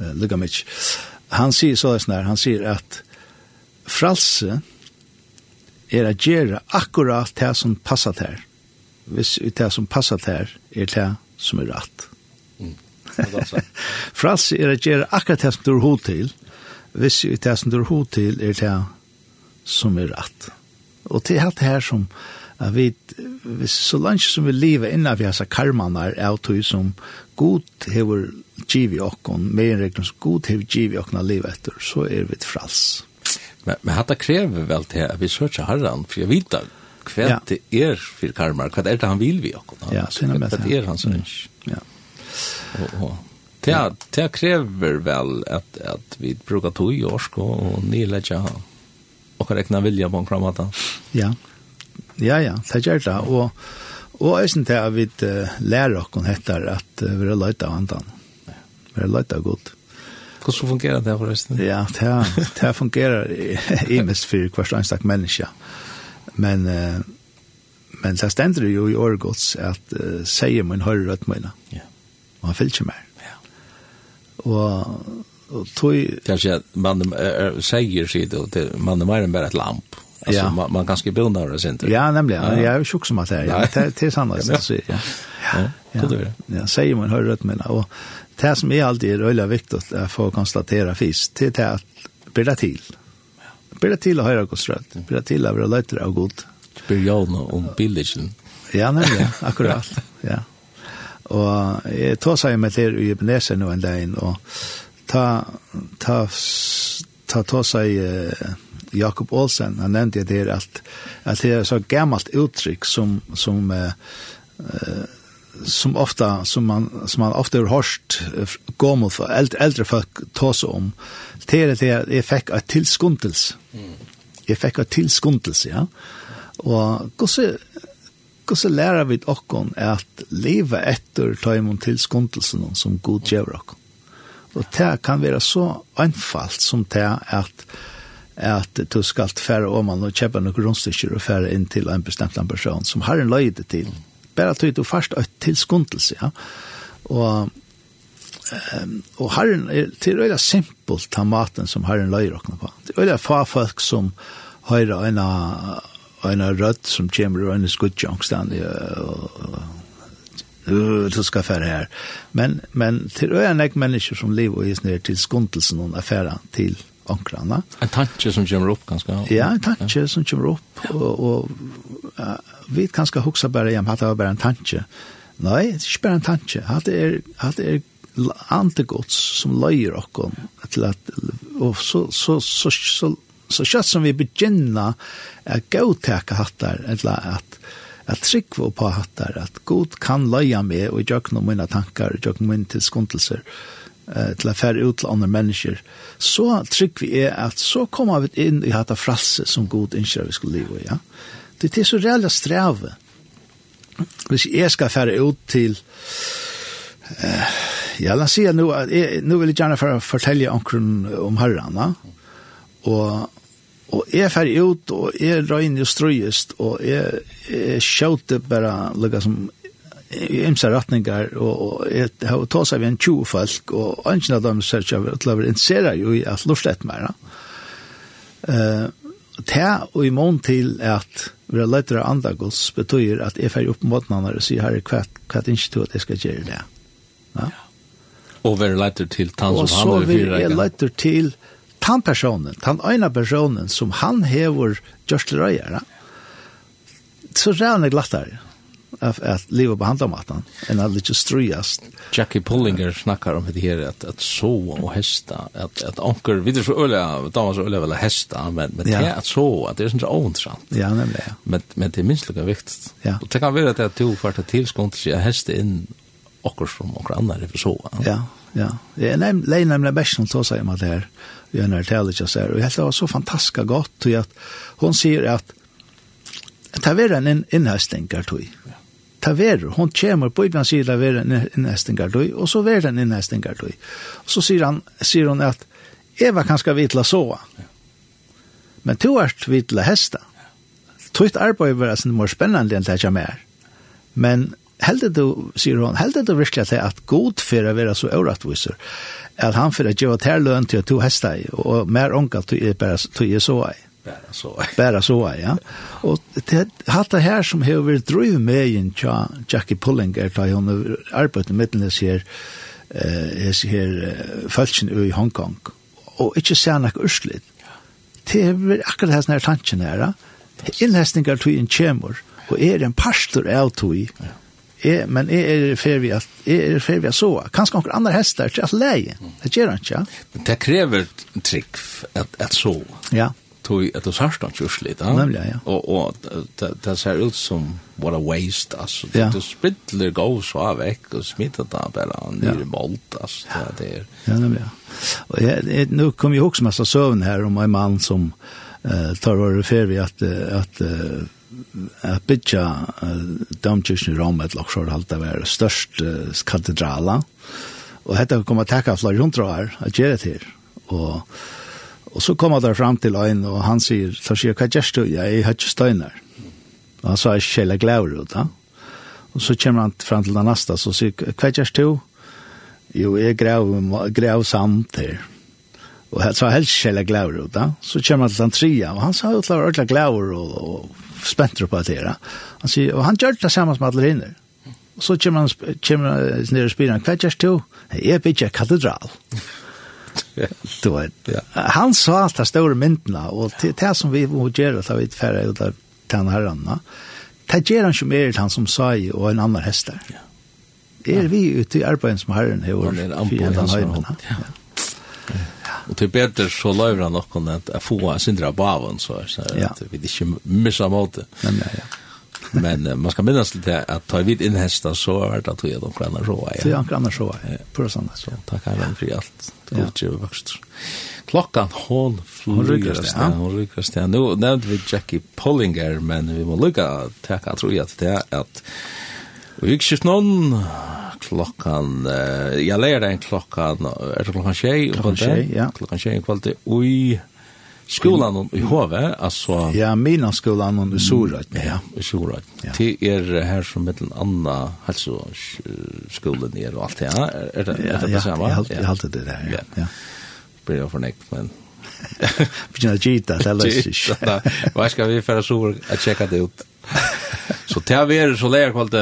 S3: uh, Han sier så här, han sier at fralse er å gjøre akkurat det som passer til. Hvis det som passer til er det som er rett.
S1: Mm.
S3: fralse er å gjøre akkurat det som du har hod til. Hvis det som du har hod til er det som er rett. Og til alt det her som at vi, hvis så langt som vi lever innan vi har så karmanar er tog som god hever givi okkon, med en regler som god hever givi okkon av livet etter, så er vi et frals.
S1: Men, men hatta krever vel til at vi søker herran, for jeg vet hva
S3: ja.
S1: det er for karmar, hva er det han vil vi okkon?
S3: Ja, sinne med det.
S1: Hva er hans ønsk?
S3: Ja.
S1: Og, og, Det ja. det kräver väl at att vi brukar tog i årsk og nylägga och kan räkna vilja på en kramata.
S3: Ja, Ja, ja, det gjør det. Og, og jeg synes det at vi lærer oss etter at vi er løyta av andan. Vi er løyta av godt.
S1: Hvordan fungerer det forresten?
S3: Ja, det, det fungerer i mest for hver ensak menneske. Men, men det stender jo i årgods at uh, sier min høyre rødt mine.
S1: Ja.
S3: Og han fyller ikke mer.
S1: Ja.
S3: Og, og tog...
S1: Kanskje at man er, sier, sier det, man er mer enn bare et lamp. Alltså
S3: ja.
S1: man, man kanske bildar det sen.
S3: Ja, nämligen. Ja. Jag är tjock som att det är. Ja. Det, det är sannolikt.
S1: Ja,
S3: ja.
S1: ja.
S3: ja.
S1: ja. ja.
S3: ja. säger man hör rätt men och det som är alltid röjla viktigt att få konstatera fisk till det att bilda till. Bilda till att höra Guds röst. Bilda till att vara lättare av god.
S1: Börja om bildelsen.
S3: Ja, nämligen. Akkurat. Ja. Og jeg tar seg med til i Ebenezer nå en dag, og ta, ta, ta, ta seg Jakob Olsen, han nevnte det her at, at det er så gammalt uttrykk som, som, uh, som ofta som man som man ofta har hört gamla för äldre äldre folk tås om det är jag fick ett tillskontels. Mm. Jag fick ett tillskontels ja. Och gosse gosse lära vi okkon är att leva efter tajmon tillskontelsen som god ger okkon. Och det kan vara så enkelt som det är att at du skal fære om man og kjøpe noen grunnstykker og fære inn til en bestemt person som har en løyde til. Bare tøyt du først et tilskundelse, ja. Og, um, og herren, det til øyla simpelt ta maten som herren løyde åkne på. Det er veldig få folk som høyre en en rødt som kommer og en skuddjongstand og du skal fære her. Men, men till öjan är mennesker som lever och ges ner till skundelsen och affära till ankrarna.
S1: En tanke som kommer upp ganska.
S3: Ja, en tanke som kommer upp och, och uh, vi kan ska huxa bara det hade bara en tanke. Nej, det är bara en tanke. Hade är hade är antegods som löjer och till att och så så så så så kött som vi begynner att gå täcka hattar eller att att tryckva på hattar att god kan löja med och jag kan mina tankar och jag kan min tillskontelser. Eh til å fære ut til andre mennesker, så trygg vi er at så kommer vi inn i hatt av frasse som god innskjer vi skulle leve, i. ja. Det er så reelle streve. Hvis jeg skal fære ut til, eh, ja, la oss si nå, jeg, nå vil jeg gjerne for, fortelle omkring om herren, ja. Og, og jeg fer ut, og jeg røyner jo strøyest, og jeg, jeg skjøter bare, lukka som i ymsa ratningar, og jeg har tål seg vi en 20 folk, og ønsken av dem ser ikke til å være interesseret jo i at lortet mer. Det og i mån til at vi har lett av andre gods betyr at jeg fer opp mot hverandre og sier herre hva er ikke til at jeg skal gjøre det. Ja.
S1: Og vi er lett til tann som han
S3: har
S1: fyrt.
S3: Og
S1: så
S3: vi er lett til tann personen, tann ene personen som han hever gjørst til røyere. Så rævne glattere att att leva på handamatten en att lite strujast.
S1: Jackie Pullinger snackar om det här att att så och hästa att att onkel vet så öle så öle väl hästa men men det att så att det är sånt ointressant.
S3: Ja nämligen.
S1: Men men det minst lika viktigt.
S3: Ja.
S1: Och det kan vara att det tog för att tillskont sig hästa in och som och andra för så.
S3: Ja, ja. Det är nämligen nämligen bäst som tar sig om det här. Vi har när det så här och helt var så fantastiskt gott och att hon säger att Det här är en inhästning, tror ta veru, hon kjemur, Bibelen sier det veru innhestingarløy, og så veru den innhestingarløy. Og så sier, han, sier hon at Eva kan ska vitla soa, men to er vitla hesta. Tøyt arbeid var sin mor spennende enn det mer. Men heldig du, sier hon, heldig du virkelig at god for å være så øvratviser, at han for å gjøre terløn til to hesta i, og mer onka til å gjøre så i.
S1: Bara så.
S3: Bara så, ja. Og det hatt det her som har vært driv med en tja, Jackie Pullinger, da hun har arbeidet med den här eh her uh, følelsen i Hongkong. og ikke ser nok urslit. Det är akkurat här när tanken är. Inläsningar tog en kjemur, og er en pastor av tog. Ja. men er är ferdig at er är ferdig at så kanskje noen andre hester til at leie Det gjør gör inte.
S1: Men det kräver trick att att så.
S3: Ja
S1: tog att det särskilt inte urslit.
S3: Nämligen, ja.
S1: Och, och det, det ser ut som what a waste, alltså.
S3: Ja.
S1: Det sprittler går så av veck och smittar det bara ner
S3: ja.
S1: i målt, alltså. Det, det är...
S3: Ja, nämligen, ja. Och jag, nu kommer ju också massa sövn här om en man som eh, tar och refer vid att, att att bygga domkyrkan i Rom et lockshort halvt det var störst katedrala och detta kom att tacka flere hundra år att göra det här och Og så kom han der fram til øyn, og han sier, så sier, hva gjør du? Jeg har ikke støyner. Og han sa, jeg kjeller glæver ut, da. Og så kommer han fram til den neste, så sier, hva gjør du? Jo, jeg grev, grev samt her. Og så sa, helst kjeller glæver ut, da. Så kommer han til den tria, og han sa, jeg klarer ordentlig glæver og, og spenter på det her. Han sier, og han gjør det samme som alle hinner. Og så kommer han, kommer han ned og spyrer, han, hva gjør du? Jeg bygger katedral. du vet. Han sa alt de store myndene, og det som vi må gjøre, da vi færre ut av denne herrene, det gjør han ikke mer til han som sa i, og en annen hester.
S1: Ja.
S3: Er vi ute i arbeidet som herren har gjort?
S1: Han er
S3: anbående
S1: hans hånd. Ja. Og til bedre så løyver han noen at få en sindra baven, så, så
S3: ja.
S1: vi ikke missa måte.
S3: Men, ja, ja
S1: men uh, man ska minnas lite att ta vid in hästar så vart att vi de kan
S3: råa. Ja,
S1: ja
S3: kan råa. Ja. På det sånt
S1: så. Tack alla för allt. Gott ju vuxit. Klockan hon flyger
S3: stan,
S1: hon rycker stan. Nu nämnde vi Jackie Pollinger men vi må lucka ta tror jag att det är att Vi gikk ikke noen klokkan, uh, jeg lærer en klokkan, er det klokkan tjei?
S3: Klokkan tjei, ja.
S1: Klokkan tjei, kvalitet, ui, Skolan i HV, alltså...
S3: Ja, mina skolan i Sorøy. Ja,
S1: i Sorøy.
S3: Ja.
S1: Det är här som med en annan hälsoskolan är och allt det ja. Är det,
S3: ja,
S1: är det
S3: ja,
S1: samma?
S3: Ja, jag halte det där. Ja. ja.
S1: Blir jag förnäkt, men...
S3: Begynner å gita, det löser inte.
S1: Vad ska vi föra Sorad att checka det ut? så det vi är så lär kvalt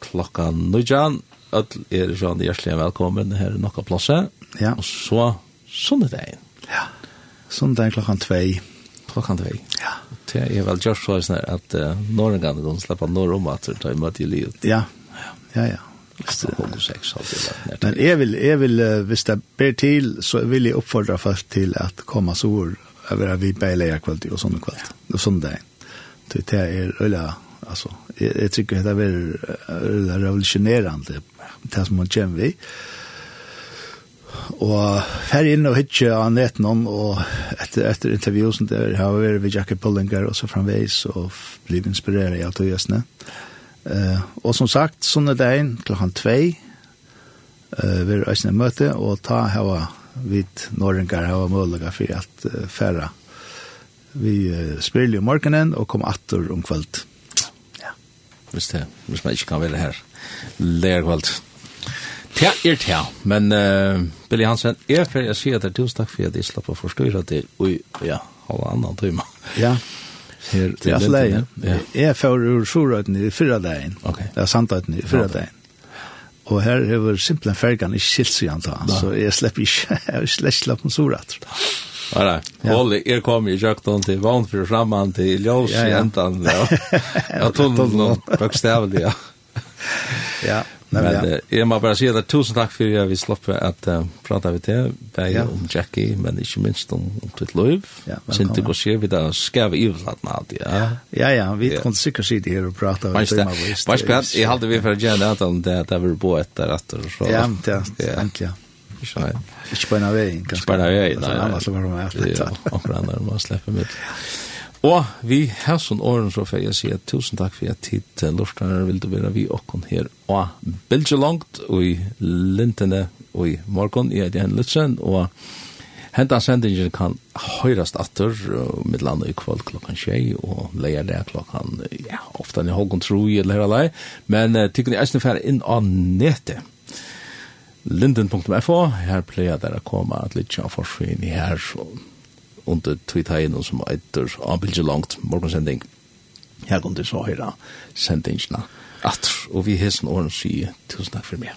S1: klockan nöjan. Öll er sånn hjertelig velkommen her i nokka plasset.
S3: Ja.
S1: Og så, sånn er det
S3: Ja. Sundag klokkan 2.
S1: Klokkan 2.
S3: Ja.
S1: Det är väl just så här att uh, norra gamla de släpper norr om att ta i mat i livet.
S3: Ja. Ja, ja. Men jag vill, jag vill, hvis det ber til, så vil jeg uppfordra folk till att komma så år över vi bälar kvällt och sån kväll. Og sånne dag. Det är er ölla alltså jag, jag tycker det är revolutionerande det som man känner vi og fer inn og hitje av netten om, og etter, etter intervju som det har vært ved Jackie Pullinger og så framveis, og bliv inspireret av tøyesne. Uh, og som sagt, sånn er det en, klokken tvei, uh, vi er øyne møte, og ta hava vid norringar hava mulighet for at uh, færa. Vi uh, spiller jo morgenen og kom atter om kveld. Ja.
S1: Hvis det, hvis man ikke kan være her, lær. Ja Ja, er det, men uh, Billy Hansen, jeg får jeg si at det er tusen takk for at jeg slapp å forstyrre det, og ja, halva annan timme.
S3: Ja,
S1: her
S3: det er leie.
S1: Ja.
S3: Jeg får ur Sjorøyden i fyrra dagen,
S1: okay.
S3: det er Sandøyden i fyrra dagen. Og her er vi simpelthen fergen i Kilsian ta, så jeg slipper ikke, jeg har slett slapp om Sjorøyden.
S1: Ja, nei. Holly, jeg kom i kjøkken til vann for framman til
S3: ljøs
S1: i endan. Ja, tunnelen, bøkstavlig, ja.
S3: Ja.
S1: Men eh, jeg må bare si at tusen takk for at vi slapp at uh, prata vi til, bare
S3: ja.
S1: om Jackie, men ikke minst om, om ditt liv.
S3: Ja,
S1: Sint det går skjer vi da, skal vi i med alt, ja.
S3: Ja, ja, vi
S1: ja.
S3: kan sikkert sitte her og prata.
S1: Vars det, vars det, jeg halte vi for å gjøre det, at det er vi bo etter etter. så.
S3: Ja, det er egentlig, ja.
S1: Ikke
S3: på en av veien, kanskje.
S1: Ikke på
S3: en av veien,
S1: nei.
S3: Annars var det med alt.
S1: Ja, akkurat når man slippe mitt. Ja. Og vi har sånn åren så får jeg si at tusen takk for at tid til Lortar vil du være vi åkken her og bilder langt og i lintene og i morgen i Eidjen Lutzen og hentan sendingen kan høyrast atter med landet i kvall klokkan tjei og leia det klokkan ja, ofta ni hågon tro i eller hela men uh, tykker ni eisne færre inn av nete linden.fo her pleier der å komme at litt av i her. så under tvitegjen som eitter avbildet langt. Morgensending. Her kom det så høyre sendingene atter, og vi hessen åren sier tusen takk for meg.